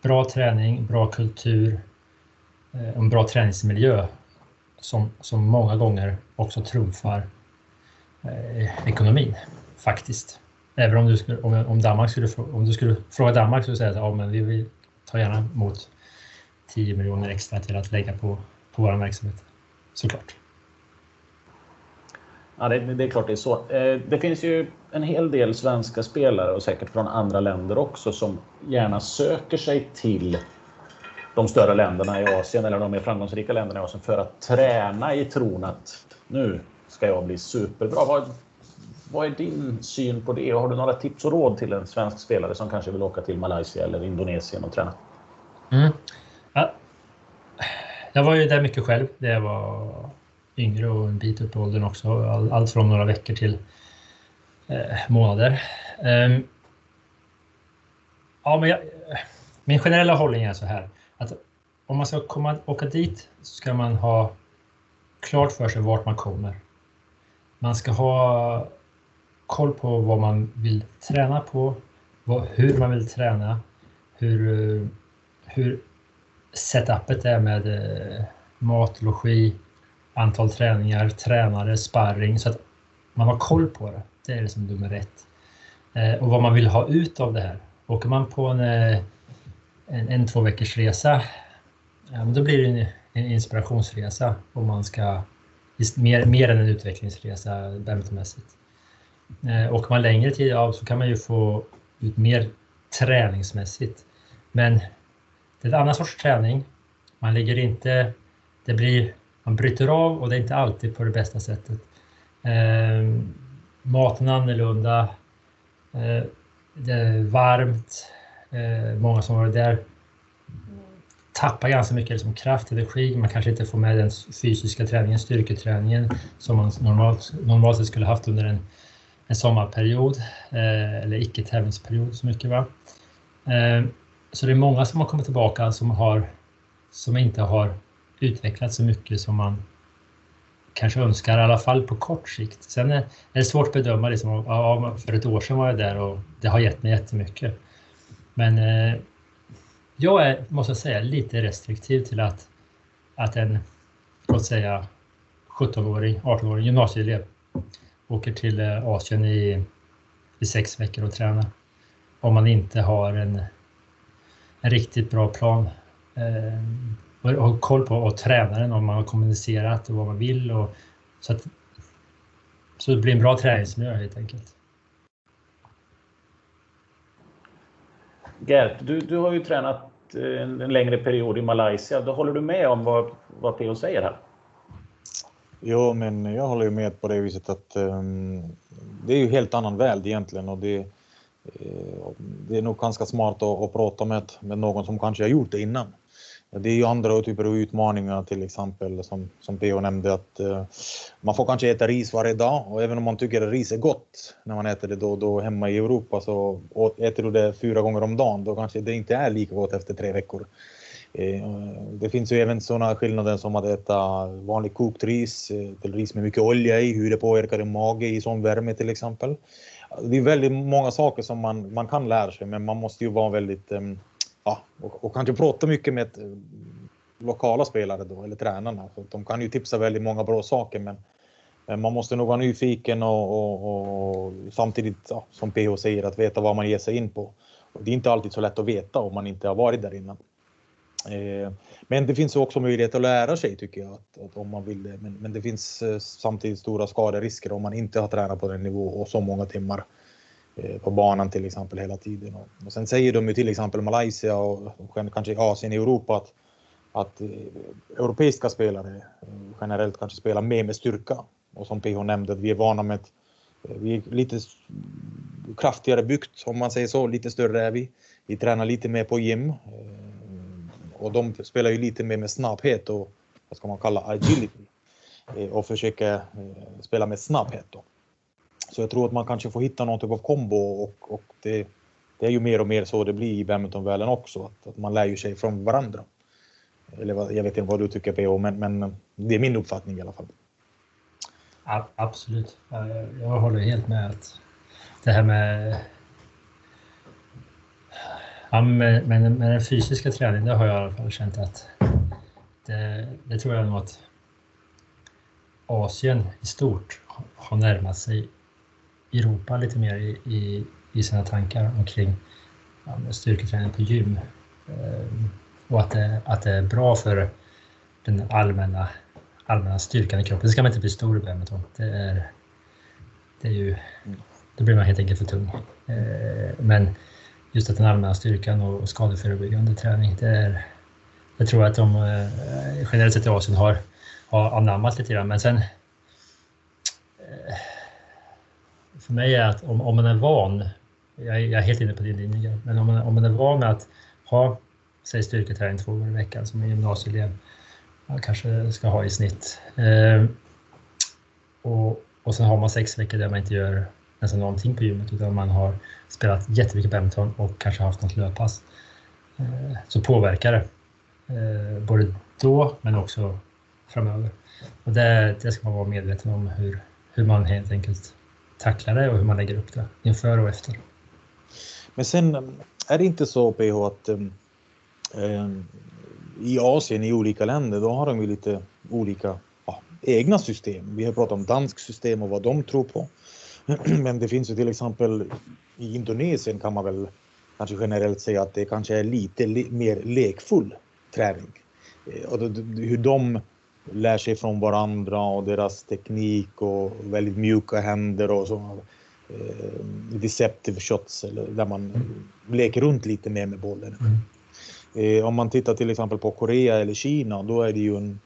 bra träning, bra kultur och en bra träningsmiljö som, som många gånger också trumfar eh, ekonomin faktiskt. Även om du skulle, om, om, Danmark skulle, om du skulle fråga Danmark skulle säga att ja, men vi vill ta gärna emot 10 miljoner extra till att lägga på, på vår verksamhet. Såklart. Ja, det, det, är klart det är så. Eh, det finns ju en hel del svenska spelare och säkert från andra länder också som gärna söker sig till de större länderna i Asien eller de mer framgångsrika länderna i Asien för att träna i tron att nu ska jag bli superbra. Vad, vad är din syn på det? Har du några tips och råd till en svensk spelare som kanske vill åka till Malaysia eller Indonesien och träna? Mm. Ja. Jag var ju där mycket själv när jag var yngre och en bit upp i åldern också. allt från några veckor till eh, månader. Um, ja, men jag, min generella hållning är så här om man ska komma, åka dit så ska man ha klart för sig vart man kommer. Man ska ha koll på vad man vill träna på, vad, hur man vill träna, hur, hur setupet är med eh, mat, logi, antal träningar, tränare, sparring så att man har koll på det. Det är liksom nummer ett. Eh, och vad man vill ha ut av det här. Åker man på en, eh, en, en två veckors resa, ja, men då blir det en, en inspirationsresa om man ska mer, mer än en utvecklingsresa badmintonmässigt. Eh, åker man längre tid, av så kan man ju få ut mer träningsmässigt. Men det är en annan sorts träning. Man ligger inte, det blir, man bryter av och det är inte alltid på det bästa sättet. Eh, maten är annorlunda. Eh, det är varmt. Eh, många som varit där tappar ganska mycket liksom kraft, energi. Man kanske inte får med den fysiska träningen, styrketräningen som man normalt, normalt sett skulle haft under en, en sommarperiod eh, eller icke-tävlingsperiod så mycket. Va? Eh, så det är många som har kommit tillbaka som, har, som inte har utvecklats så mycket som man kanske önskar, i alla fall på kort sikt. Sen är det svårt att bedöma. Liksom, ja, för ett år sedan var jag där och det har gett mig jättemycket. Men eh, jag är, måste jag säga, lite restriktiv till att, att en, låt säga, 17-åring, 18-åring gymnasieelev åker till eh, Asien i, i sex veckor och tränar. Om man inte har en, en riktigt bra plan eh, och har koll på och tränaren om man har kommunicerat och vad man vill. Och, så, att, så det blir en bra träningsmiljö helt enkelt. Gert, du, du har ju tränat eh, en, en längre period i Malaysia. Då håller du med om vad, vad P.O. säger här? Ja, men jag håller ju med på det viset att um, det är ju helt annan värld egentligen och det, uh, det är nog ganska smart att, att prata med, med någon som kanske har gjort det innan. Det är ju andra typer av utmaningar till exempel som, som P.O. nämnde att uh, man får kanske äta ris varje dag och även om man tycker att ris är gott när man äter det då, då hemma i Europa så äter du det fyra gånger om dagen då kanske det inte är lika gott efter tre veckor. Uh, det finns ju även sådana skillnader som att äta vanlig kokt ris eh, till ris med mycket olja i, hur det påverkar din mage i sån värme till exempel. Det är väldigt många saker som man, man kan lära sig men man måste ju vara väldigt um, ja, och, och kanske prata mycket med eh, lokala spelare då, eller tränarna. För de kan ju tipsa väldigt många bra saker men, men man måste nog vara nyfiken och, och, och samtidigt, ja, som PH säger, att veta vad man ger sig in på. Och det är inte alltid så lätt att veta om man inte har varit där innan. Eh, men det finns också möjlighet att lära sig tycker jag, att, att om man vill det. Men, men det finns eh, samtidigt stora skaderisker om man inte har tränat på den nivå och så många timmar. Eh, på banan till exempel hela tiden. Och sen säger de ju till exempel Malaysia och kanske Asien, Europa att, att eh, europeiska spelare eh, generellt kanske spelar mer med styrka. Och som PH nämnde, att vi är vana med att vi är lite kraftigare byggt om man säger så, lite större är vi. Vi tränar lite mer på gym och de spelar ju lite mer med snabbhet och vad ska man kalla agility och försöker spela med snabbhet. Då. Så jag tror att man kanske får hitta någon typ av kombo och, och det, det är ju mer och mer så det blir i badmintonvärlden också, att, att man lär ju sig från varandra. Eller jag vet inte vad du tycker PO, men, men det är min uppfattning i alla fall. Absolut, jag håller helt med att det här med Ja, med, med, med den fysiska träningen, det har jag i alla fall känt att det, det tror jag nog att Asien i stort har närmat sig Europa lite mer i, i, i sina tankar omkring ja, styrketräning på gym. Ehm, och att det, att det är bra för den allmänna, allmänna styrkan i kroppen. Det ska man inte bli stor i badminton. Det är, det är ju, då blir man helt enkelt för tung. Ehm, men just att den allmänna styrkan och skadeförebyggande träning, det är, jag tror att de eh, generellt sett i Asien har, har anammat lite grann. Men sen eh, för mig är att om, om man är van, jag, jag är helt inne på din linje, men om man, om man är van att ha säg styrketräning två gånger i veckan som en gymnasieelev man kanske ska ha i snitt. Eh, och, och sen har man sex veckor där man inte gör nästan någonting på gymmet utan man har spelat jättemycket badminton och kanske haft något löppass. Eh, så påverkar det. Eh, både då men också framöver. Och det, det ska man vara medveten om hur, hur man helt enkelt tackla det och hur man lägger upp det inför och efter. Men sen um, är det inte så PH att eh, i Asien, i olika länder, då har de ju lite olika ja, egna system. Vi har pratat om dansk system och vad de tror på. Men det finns ju till exempel i Indonesien kan man väl kanske generellt säga att det kanske är lite le mer lekfull träning. Eh, och hur de lär sig från varandra och deras teknik och väldigt mjuka händer och så. Eh, deceptive shots eller där man mm. leker runt lite mer med bollen. Mm. Eh, om man tittar till exempel på Korea eller Kina då är det ju en,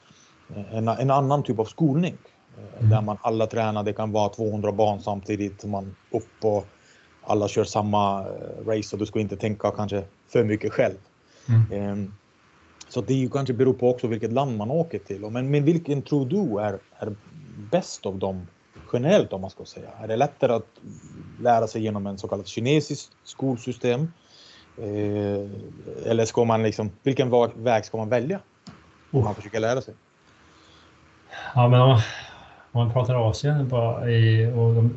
en, en annan typ av skolning. Eh, mm. Där man alla tränar, det kan vara 200 barn samtidigt, man upp och alla kör samma eh, race och du ska inte tänka kanske för mycket själv. Mm. Så det ju kanske beror på också vilket land man åker till. Men, men vilken tror du är, är bäst av dem generellt om man ska säga? Är det lättare att lära sig genom en så kallad kinesiskt skolsystem? Eh, eller ska man liksom, vilken väg ska man välja? Om man försöker lära sig. Ja, men om, om man pratar Asien bara i, och de,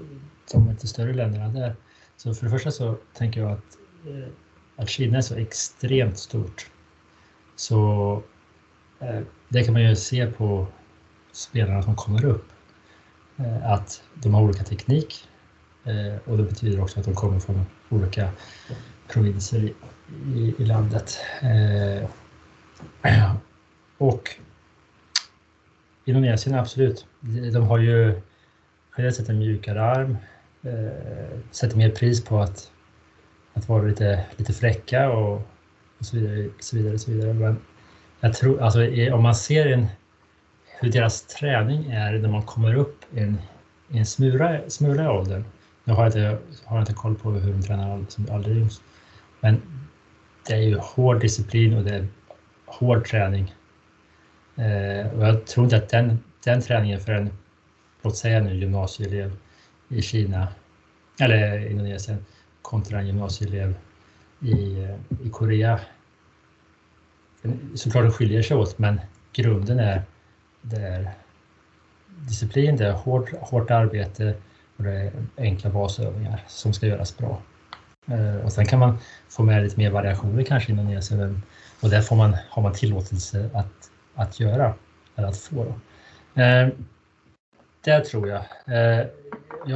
de lite större länderna där. Så för det första så tänker jag att, eh, att Kina är så extremt stort. Så eh, det kan man ju se på spelarna som kommer upp. Eh, att de har olika teknik eh, och det betyder också att de kommer från olika provinser i, i, i landet. Och Indonesien, absolut. De har ju generellt sett en mjukare arm, sätter mer pris på att, att vara lite, lite fräcka och, och så vidare. Så vidare, så vidare. Men jag tror, alltså, om man ser en, hur deras träning är när man kommer upp i en, en smula, smula i åldern. Nu har jag, inte, har jag inte koll på hur de tränar som aldrig ryms. Men det är ju hård disciplin och det är hård träning. Eh, och jag tror inte att den, den träningen för en, låt säga nu gymnasieelev i Kina eller Indonesien kontra en gymnasieelev i, i Korea. Såklart det skiljer sig åt men grunden är, det är disciplin, det är hårt, hårt arbete och det är enkla basövningar som ska göras bra. Eh, och sen kan man få med lite mer variationer kanske inom Indonesien och det får man, har man tillåtelse att, att göra, eller att få. Då. Eh, det tror jag. Eh,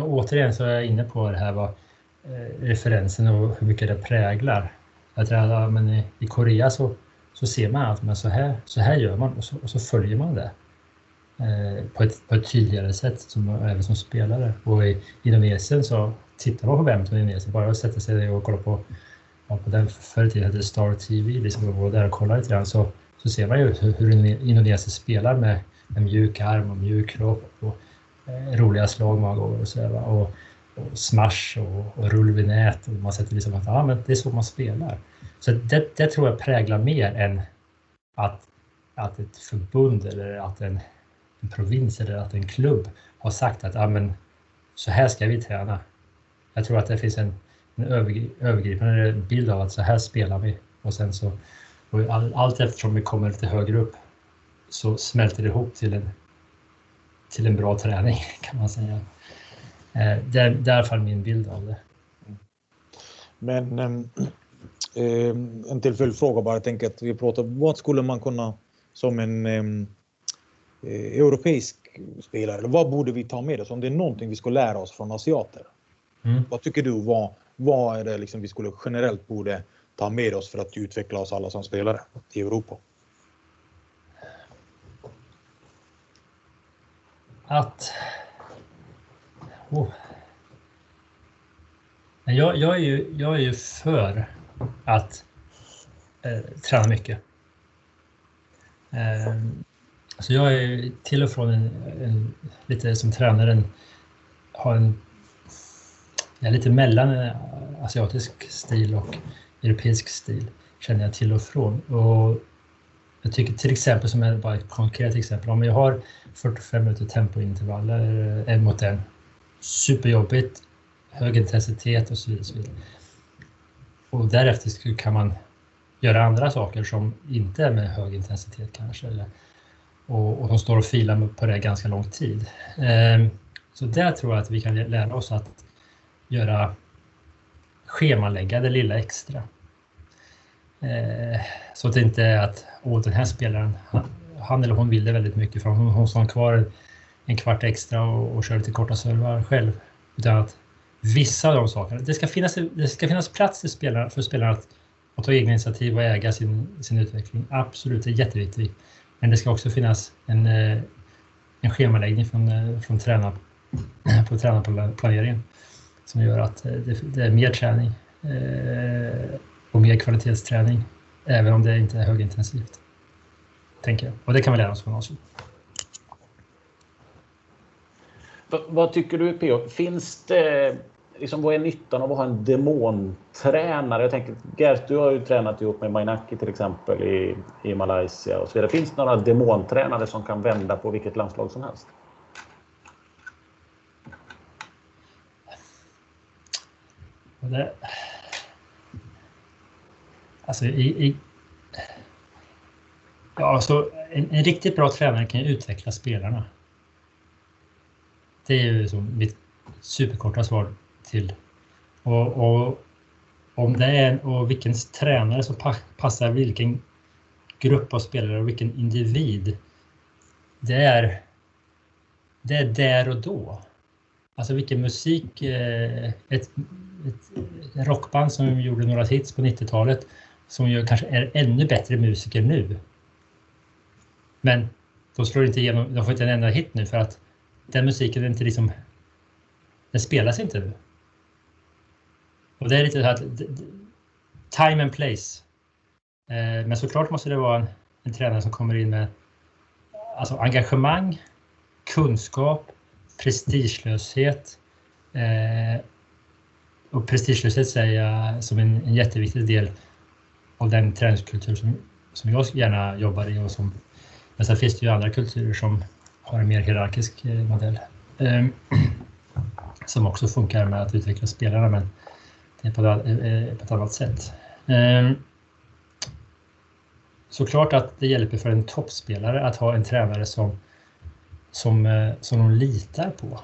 återigen så är jag inne på det här vad Eh, referensen och hur mycket det präglar. Att, ja, men i, i Korea så, så ser man att men så, här, så här gör man och så, och så följer man det eh, på ett, på ett tydligare sätt som, även som spelare. Och i Indonesien så tittar man på vem som är Indonesien, bara att sätta sig och kolla på, ja, på den förr i tiden hette Star TV, liksom gå där och kolla lite grann så, så ser man ju hur, hur Indonesien spelar med en mjuk arm och mjuk kropp och eh, roliga slag många gånger och sådär. Och smash och, och rull vid nät och man sätter liksom att ja, men det är så man spelar. Så det, det tror jag präglar mer än att, att ett förbund eller att en, en provins eller att en klubb har sagt att ja, men, så här ska vi träna. Jag tror att det finns en, en övergripande bild av att så här spelar vi och sen så och all, allt eftersom vi kommer lite högre upp så smälter det ihop till en, till en bra träning kan man säga. Eh, det, är, i alla fall min bild av det. Men eh, en till följdfråga bara. Jag tänker att vi pratar, vad skulle man kunna som en eh, europeisk spelare, eller vad borde vi ta med oss om det är någonting vi ska lära oss från asiater? Mm. Vad tycker du? Vad, vad är det liksom vi skulle generellt borde ta med oss för att utveckla oss alla som spelare i Europa? Att... Oh. Jag, jag, är ju, jag är ju för att eh, träna mycket. Eh, så jag är till och från en, en lite som tränare, har en jag är lite mellan asiatisk stil och europeisk stil, känner jag till och från. Och jag tycker till exempel, som är bara ett konkret exempel, om jag har 45 minuter tempointervaller eh, en mot en, superjobbigt, hög intensitet och så vidare. Och, så vidare. och därefter kan man göra andra saker som inte är med hög intensitet kanske. Eller, och, och de står och filar på det ganska lång tid. Ehm, så där tror jag att vi kan lära oss att göra schemalägga det lilla extra. Eh, så att det inte är att åh, den här spelaren, han, han eller hon vill det väldigt mycket för hon, hon står kvar en kvart extra och, och köra lite korta servar själv. Utan att vissa av de sakerna, det ska finnas, det ska finnas plats för spelarna, för spelarna att, att ta egna initiativ och äga sin, sin utveckling. Absolut, det är jätteviktigt. Men det ska också finnas en, eh, en schemaläggning från, eh, från tränar, på tränarplaneringen som gör att eh, det, det, är mer träning eh, och mer kvalitetsträning, även om det inte är högintensivt. Tänker jag. Och det kan vi lära oss från oss. Vad tycker du P.O. Finns det, liksom, vad är nyttan av att ha en demontränare? Jag tänker, Gert, du har ju tränat ihop med Mainaki till exempel i, i Malaysia och så vidare. Finns det några demontränare som kan vända på vilket landslag som helst? Det, alltså i, i, ja, alltså en, en, riktigt bra tränare kan ju utveckla spelarna. Det är ju liksom mitt superkorta svar till. Och, och om det är och vilken tränare som passar vilken grupp av spelare och vilken individ. Det är, det är där och då. Alltså vilken musik, eh, ett, ett rockband som gjorde några hits på 90-talet som ju kanske är ännu bättre musiker nu. Men de slår inte igenom, de får inte en enda hit nu för att den musiken är inte liksom, den spelas inte nu. Och det är lite så att time and place. Eh, men såklart måste det vara en, en tränare som kommer in med alltså engagemang, kunskap, prestigelöshet. Eh, och prestigelöshet säger jag som en, en jätteviktig del av den träningskultur som, som jag gärna jobbar i. Och som, men sen finns det ju andra kulturer som har en mer hierarkisk eh, modell. Ehm, som också funkar med att utveckla spelarna men det är på, ett eh, eh, annat sätt. Ehm, såklart att det hjälper för en toppspelare att ha en tränare som, som, som de litar på.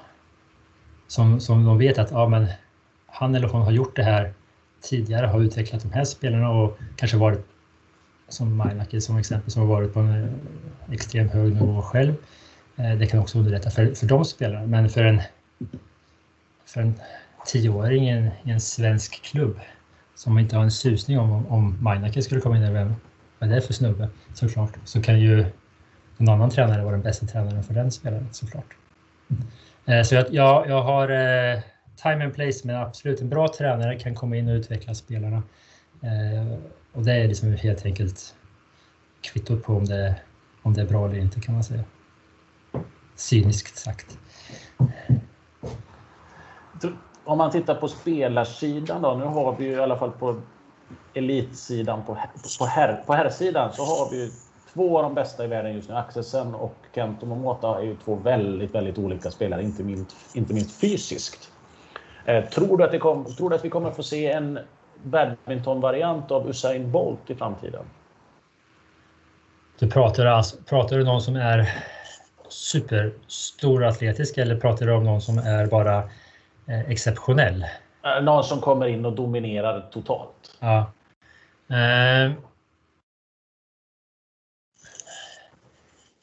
Som, som de vet att ja, men han eller hon har gjort det här tidigare, har utvecklat de här spelarna och kanske varit som Mainaki som exempel som har varit på en extrem hög nivå själv. Eh, det kan också underlätta för, för de spelarna men för en, för en tioåring i en, i en svensk klubb som inte har en susning om om Mainaki skulle komma in där, vem, vad är det för snubbe såklart, så kan ju en annan tränare vara den bästa tränaren för den spelaren såklart. Eh, så jag, jag, jag har eh, time and place, men absolut en bra tränare kan komma in och utveckla spelarna. Och det är liksom helt enkelt kvittot på om det, om det är bra eller inte kan man säga. Cyniskt sagt. Om man tittar på spelarsidan då, nu har vi ju i alla fall på elitsidan, på, på, herr, på herrsidan så har vi ju två av de bästa i världen just nu. Axelsen och Kento Momota är ju två väldigt, väldigt olika spelare, inte minst, inte minst fysiskt. Eh, tror du, att det kom, tror du att vi kommer få se en badmintonvariant av Usain Bolt i framtiden? Du pratar, alltså, pratar du någon som är superstor atletisk eller pratar du om någon som är bara eh, exceptionell? Eh, någon som kommer in och dominerar totalt. Ja. Eh,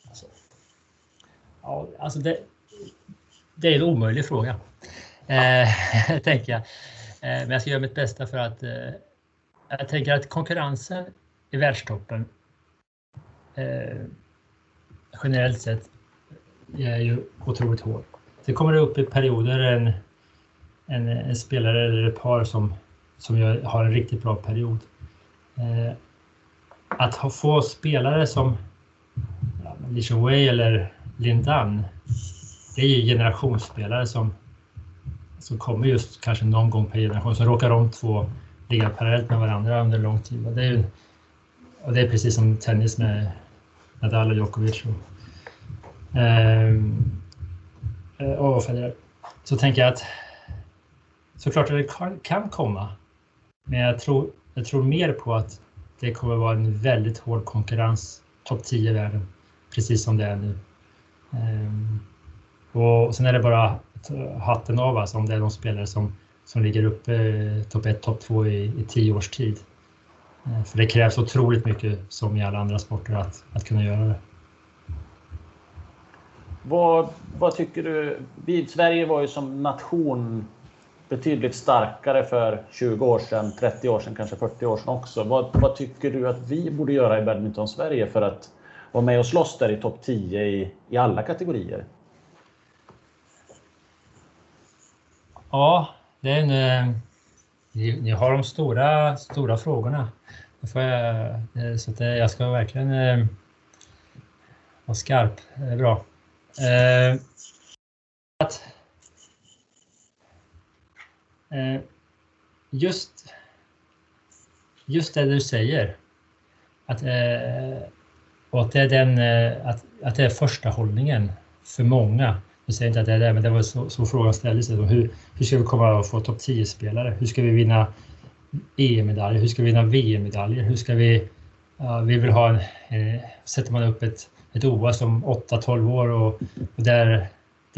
alltså, ja, alltså det, det är en omöjlig fråga eh, tänker jag. Eh, men jag ska göra mitt bästa för att eh, jag tänker att konkurrensen i världstoppen generellt sett är ju otroligt hård. Det kommer upp i perioder en, en, en, spelare eller ett par som, som har en riktigt bra period. Eh, att ha, få spelare som ja, Lisha Way eller Lindan, det är ju generationsspelare som som kommer just kanske någon gång per generation, så råkar de två ligga parallellt med varandra under lång tid. Och det är, och det är precis som tennis med Nadal och Djokovic och, Ehm, eh, och Federer. Så tänker jag att såklart att det kan komma, men jag tror, jag tror mer på att det kommer vara en väldigt hård konkurrens, topp 10 i världen, precis som det är nu. Ehm, och sen är det bara eh, hatten av alltså, om det är de spelare som, som ligger uppe eh, topp 1, topp 2 i, i tio års tid. Eh, för det krävs otroligt mycket som i alla andra sporter att, att kunna göra det. Vad, vad tycker du? Sverige var ju som nation betydligt starkare för 20 år sedan, 30 år sedan, kanske 40 år sedan också. Vad, vad tycker du att vi borde göra i badminton-Sverige för att vara med och slåss där i topp 10 i, i alla kategorier? Ja, det är en, eh, ni, ni har de stora, stora frågorna. Jag, eh, så att eh, jag ska verkligen vara skarp. Det Eh, att, eh, just, just det du säger. Att, eh, och att det är den, eh, att, att det är första hållningen för många jag säger inte att det är det, men det var så, så frågan ställdes. Liksom, hur, hur ska vi komma att få topp 10-spelare? Hur ska vi vinna EM-medaljer? Hur ska vi vinna VM-medaljer? Hur ska vi... Uh, vi vill ha en... Uh, sätter man upp ett, ett OS om 8-12 år och, och, där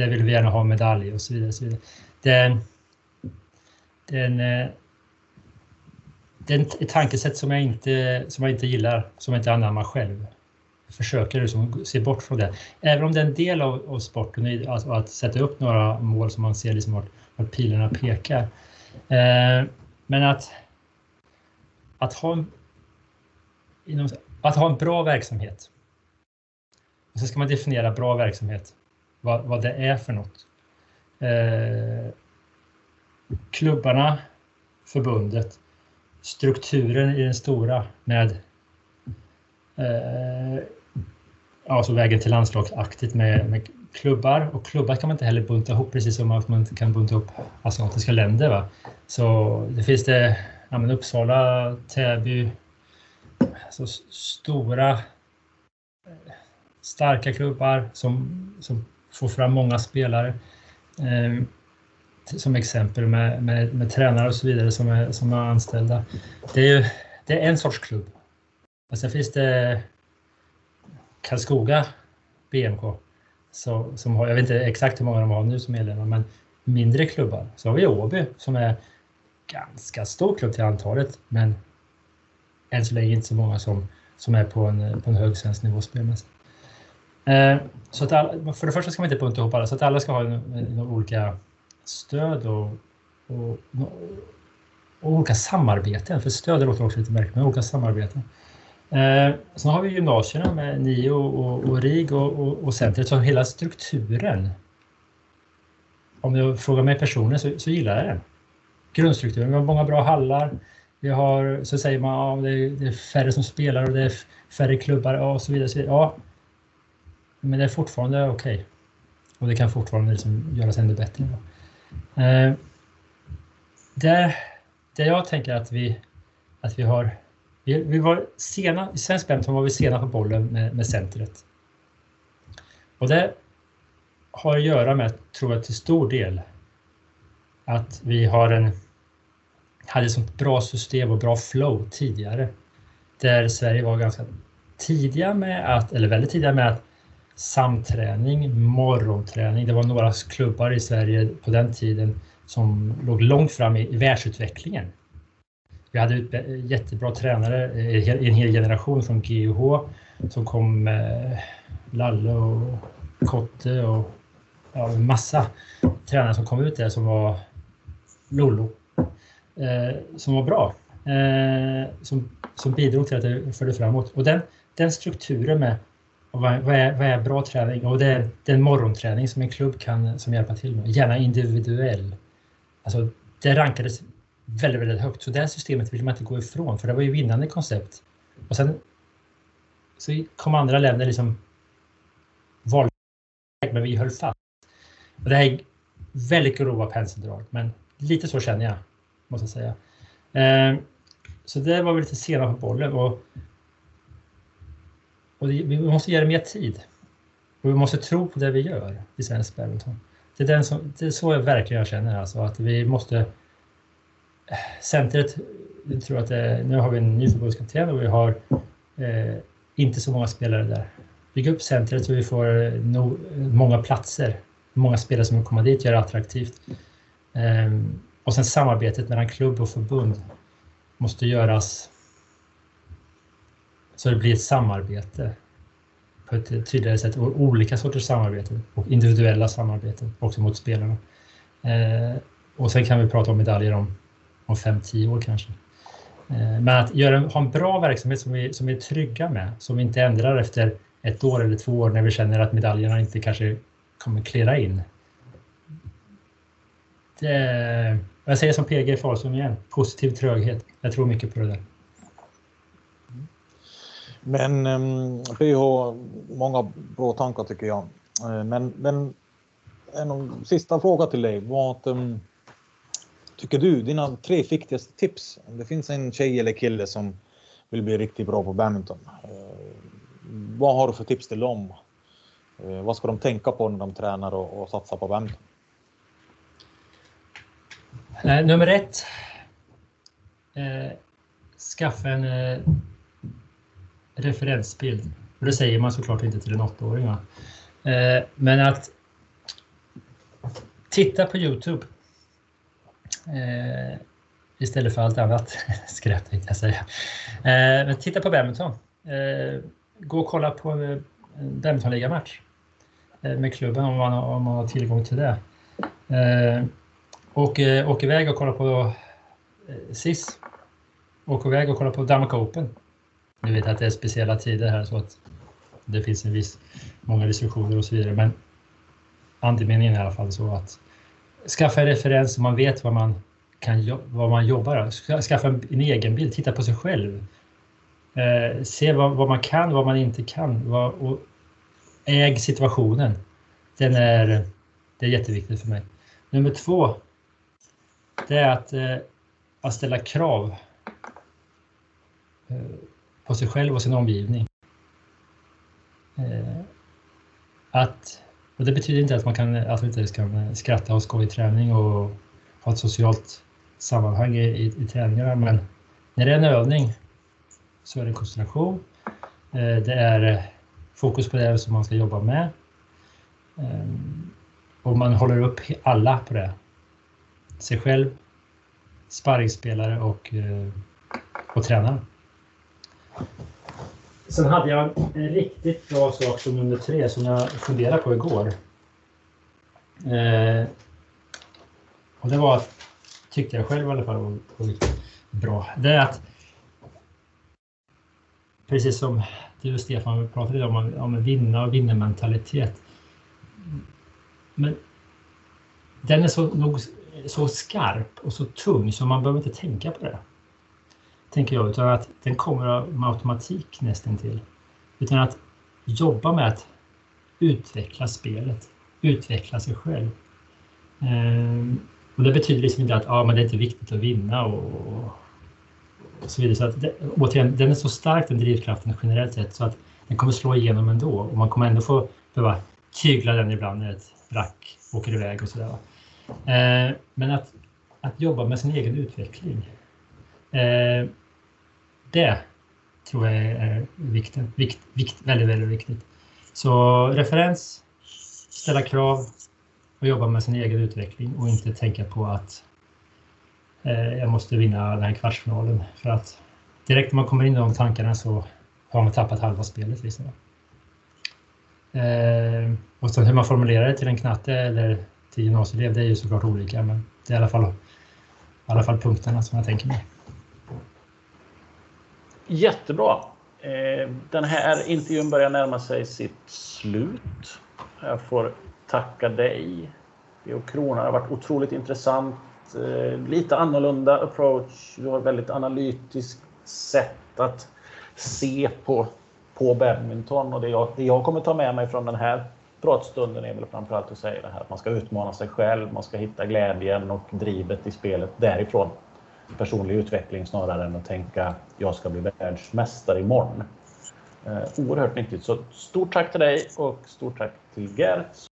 där vill vi gärna ha medalj och så vidare. Och så vidare. Det, den, är eh, det är ett tankesätt som jag, inte, som jag inte gillar, som jag inte anammar själv. Jag försöker liksom se bort från det. Även om det är en del av, av sporten, att, alltså att sätta upp några mål som man ser liksom vart, vart pilarna pekar. Eh, men att, att, ha en, att ha en bra verksamhet. Och så ska man definiera bra verksamhet, vad, vad det är för något. Eh, klubbarna, förbundet, strukturen i den stora med eh, alltså vägen till landslagsaktigt med, med klubbar och klubbar kan man inte heller bunta ihop precis som att man kan bunta ihop asiatiska länder. Va? Så det finns det ja, men Uppsala, Täby, alltså stora starka klubbar som, som får fram många spelare. Eh, som exempel med, med, med, tränare och så vidare som är, som är anställda. Det är, det är en sorts klubb. Och sen finns det Karlskoga BMK så, som har, jag vet inte exakt hur många de har nu som medlemmar, men mindre klubbar. Så har vi Åby som är ganska stor klubb till antalet, men än så länge inte så många som, som är på en, på en hög svensk nivå spelmässigt. Eh, så att alla, för det första ska man inte bunta ihop alla, så att alla ska ha några olika stöd och, och, och, olika samarbeten. För stöd låter också lite märkligt, men olika samarbeten. Eh, sen har vi gymnasierna med NIO och, och RIG och, och, och centret, så hela strukturen. Om jag frågar mig personligen så, så gillar jag den. Grundstrukturen, vi har många bra hallar. Vi har, så säger man att ja, det, det, är färre som spelar och det är färre klubbar och så vidare. Så vidare. Ja, men det är fortfarande okej. Okay. Och det kan fortfarande liksom göras ännu bättre. Eh, det, det jag tänker att vi, att vi har vi, vi var sena, I svensk badminton var vi sena på bollen med, med centret. Och det har att göra med, tror jag till stor del, att vi har en, hade ett sånt bra system och bra flow tidigare. Där Sverige var ganska tidiga med att, eller väldigt tidiga med att samträning, morgonträning. Det var några klubbar i Sverige på den tiden som låg långt fram i, i världsutvecklingen. Vi hade jättebra tränare, eh, en hel generation från GUH som kom med Lalle och Kotte och ja, massa tränare som kom ut där som var Lollo. Eh, som var bra. Eh, som, som bidrog till att det förde framåt. Och den, den strukturen med vad, vad, är, vad är bra träning? Och det är den morgonträning som en klubb kan som hjälpa till med. Gärna individuell. Alltså, det rankades väldigt, väldigt högt. Så det systemet vill man inte gå ifrån för det var ju vinnande koncept. Och sen så kom andra länder liksom valde men vi höll fast. Och det här är väldigt grova penseldrag, men lite så känner jag, måste jag säga. Eh, så det var vi lite sena på bollen och, och vi måste ge det mer tid. Och vi måste tro på det vi gör i svensk badminton. Det är, den som, det är så jag verkligen känner, alltså att vi måste eh, centret, jag tror att det, nu har vi en ny förbundskapten och vi har eh, inte så många spelare där. Bygga upp centret så vi får eh, no, många platser, många spelare som vill komma dit, göra det attraktivt. Eh, och sen samarbetet mellan klubb och förbund måste göras så det blir ett samarbete på ett tydligare sätt. Och olika sorters samarbeten och individuella samarbeten också mot spelarna. Eh, och sen kan vi prata om medaljer om om 5-10 år kanske. Eh, men att göra, ha en bra verksamhet som vi, som vi är trygga med, som vi inte ändrar efter ett år eller två år när vi känner att medaljerna inte kanske kommer klirra in. Det, jag säger som PG Falsum igen, positiv tröghet. Jag tror mycket på det där. Men ehm, vi har många bra tankar tycker jag. Eh, men, men en sista fråga till dig. Vad, ehm, tycker du, dina tre viktigaste tips? Om det finns en tjej eller kille som vill bli riktigt bra på badminton. Eh, vad har du för tips till dem? Eh, vad ska de tänka på när de tränar och, och satsar på badminton? Nummer ett. Eh, skaffa en eh, referensbild. Och det säger man såklart inte till en åttaåring. Eh, men att titta på Youtube. Eh, istället för allt annat skräp tänkte jag säga. Eh, men titta på badminton. Eh, gå och kolla på en badmintonligamatch eh, med klubben om man, om man har tillgång till det. Eh, åk, eh, åk iväg och kolla på eh, SIS. Åk iväg och kolla på Danmark Open. Ni vet att det är speciella tider här så att det finns en viss, många restriktioner och så vidare. Men andemeningen är i alla fall så att skaffa en referens så man vet vad man, kan, vad man jobbar. Skaffa en, en egen bild, titta på sig själv. Eh, se vad, vad, man kan, vad man inte kan. Vad, och äg situationen. Den är, det är jätteviktigt för mig. Nummer två, det är att, eh, att ställa krav eh, på sig själv och sin omgivning. Eh, att, och det betyder inte att man kan, att inte kan skratta och skoja i träning och ha ett socialt sammanhang i, i, i träningarna, men när det är en övning så är det koncentration. Eh, det är fokus på det som man ska jobba med. Eh, och man håller upp alla på det. Sig själv, sparringspelare och, eh, och tränaren. Sen hade jag en riktigt bra sak som nummer tre som jag funderade på igår. Eh, och det var, tyckte jag själv i alla fall, var, var bra. Det är att precis som du och Stefan pratade om, om vinna och vinnarmentalitet. Men den är så, nog, så skarp och så tung så man behöver inte tänka på det tänker jag, utan att den kommer med automatik nästan till. Utan att jobba med att utveckla spelet, utveckla sig själv. Ehm, och det betyder liksom inte att ah, men det är inte viktigt att vinna och, och så vidare. Så att det, återigen, den är så stark den drivkraften generellt sett så att den kommer slå igenom ändå och man kommer ändå få behöva tygla den ibland när ett rack åker iväg och sådär. Ehm, men att, att jobba med sin egen utveckling. Ehm, det tror jag är viktigt, vikt, vikt, väldigt, väldigt viktigt. Så referens, ställa krav och jobba med sin egen utveckling och inte tänka på att eh, jag måste vinna den här kvartsfinalen. För att direkt när man kommer in i de tankarna så har man tappat halva spelet. Liksom. Eh, och sen hur man formulerar det till en knatte eller till gymnasieelev, det är ju såklart olika, men det är i alla fall, i alla fall punkterna som jag tänker mig. Jättebra. Eh, den här intervjun börjar närma sig sitt slut. Jag får tacka dig. Leo Krona har varit otroligt intressant. Eh, lite annorlunda approach. Du har väldigt analytiskt sätt att se på, på badminton. Och det jag, det jag kommer ta med mig från den här pratstunden är väl framförallt att säga det här att man ska utmana sig själv, man ska hitta glädjen och drivet i spelet därifrån personlig utveckling snarare än att tänka jag ska bli världsmästare imorgon. Eh, oerhört nyttigt. Så stort tack till dig och stort tack till Gert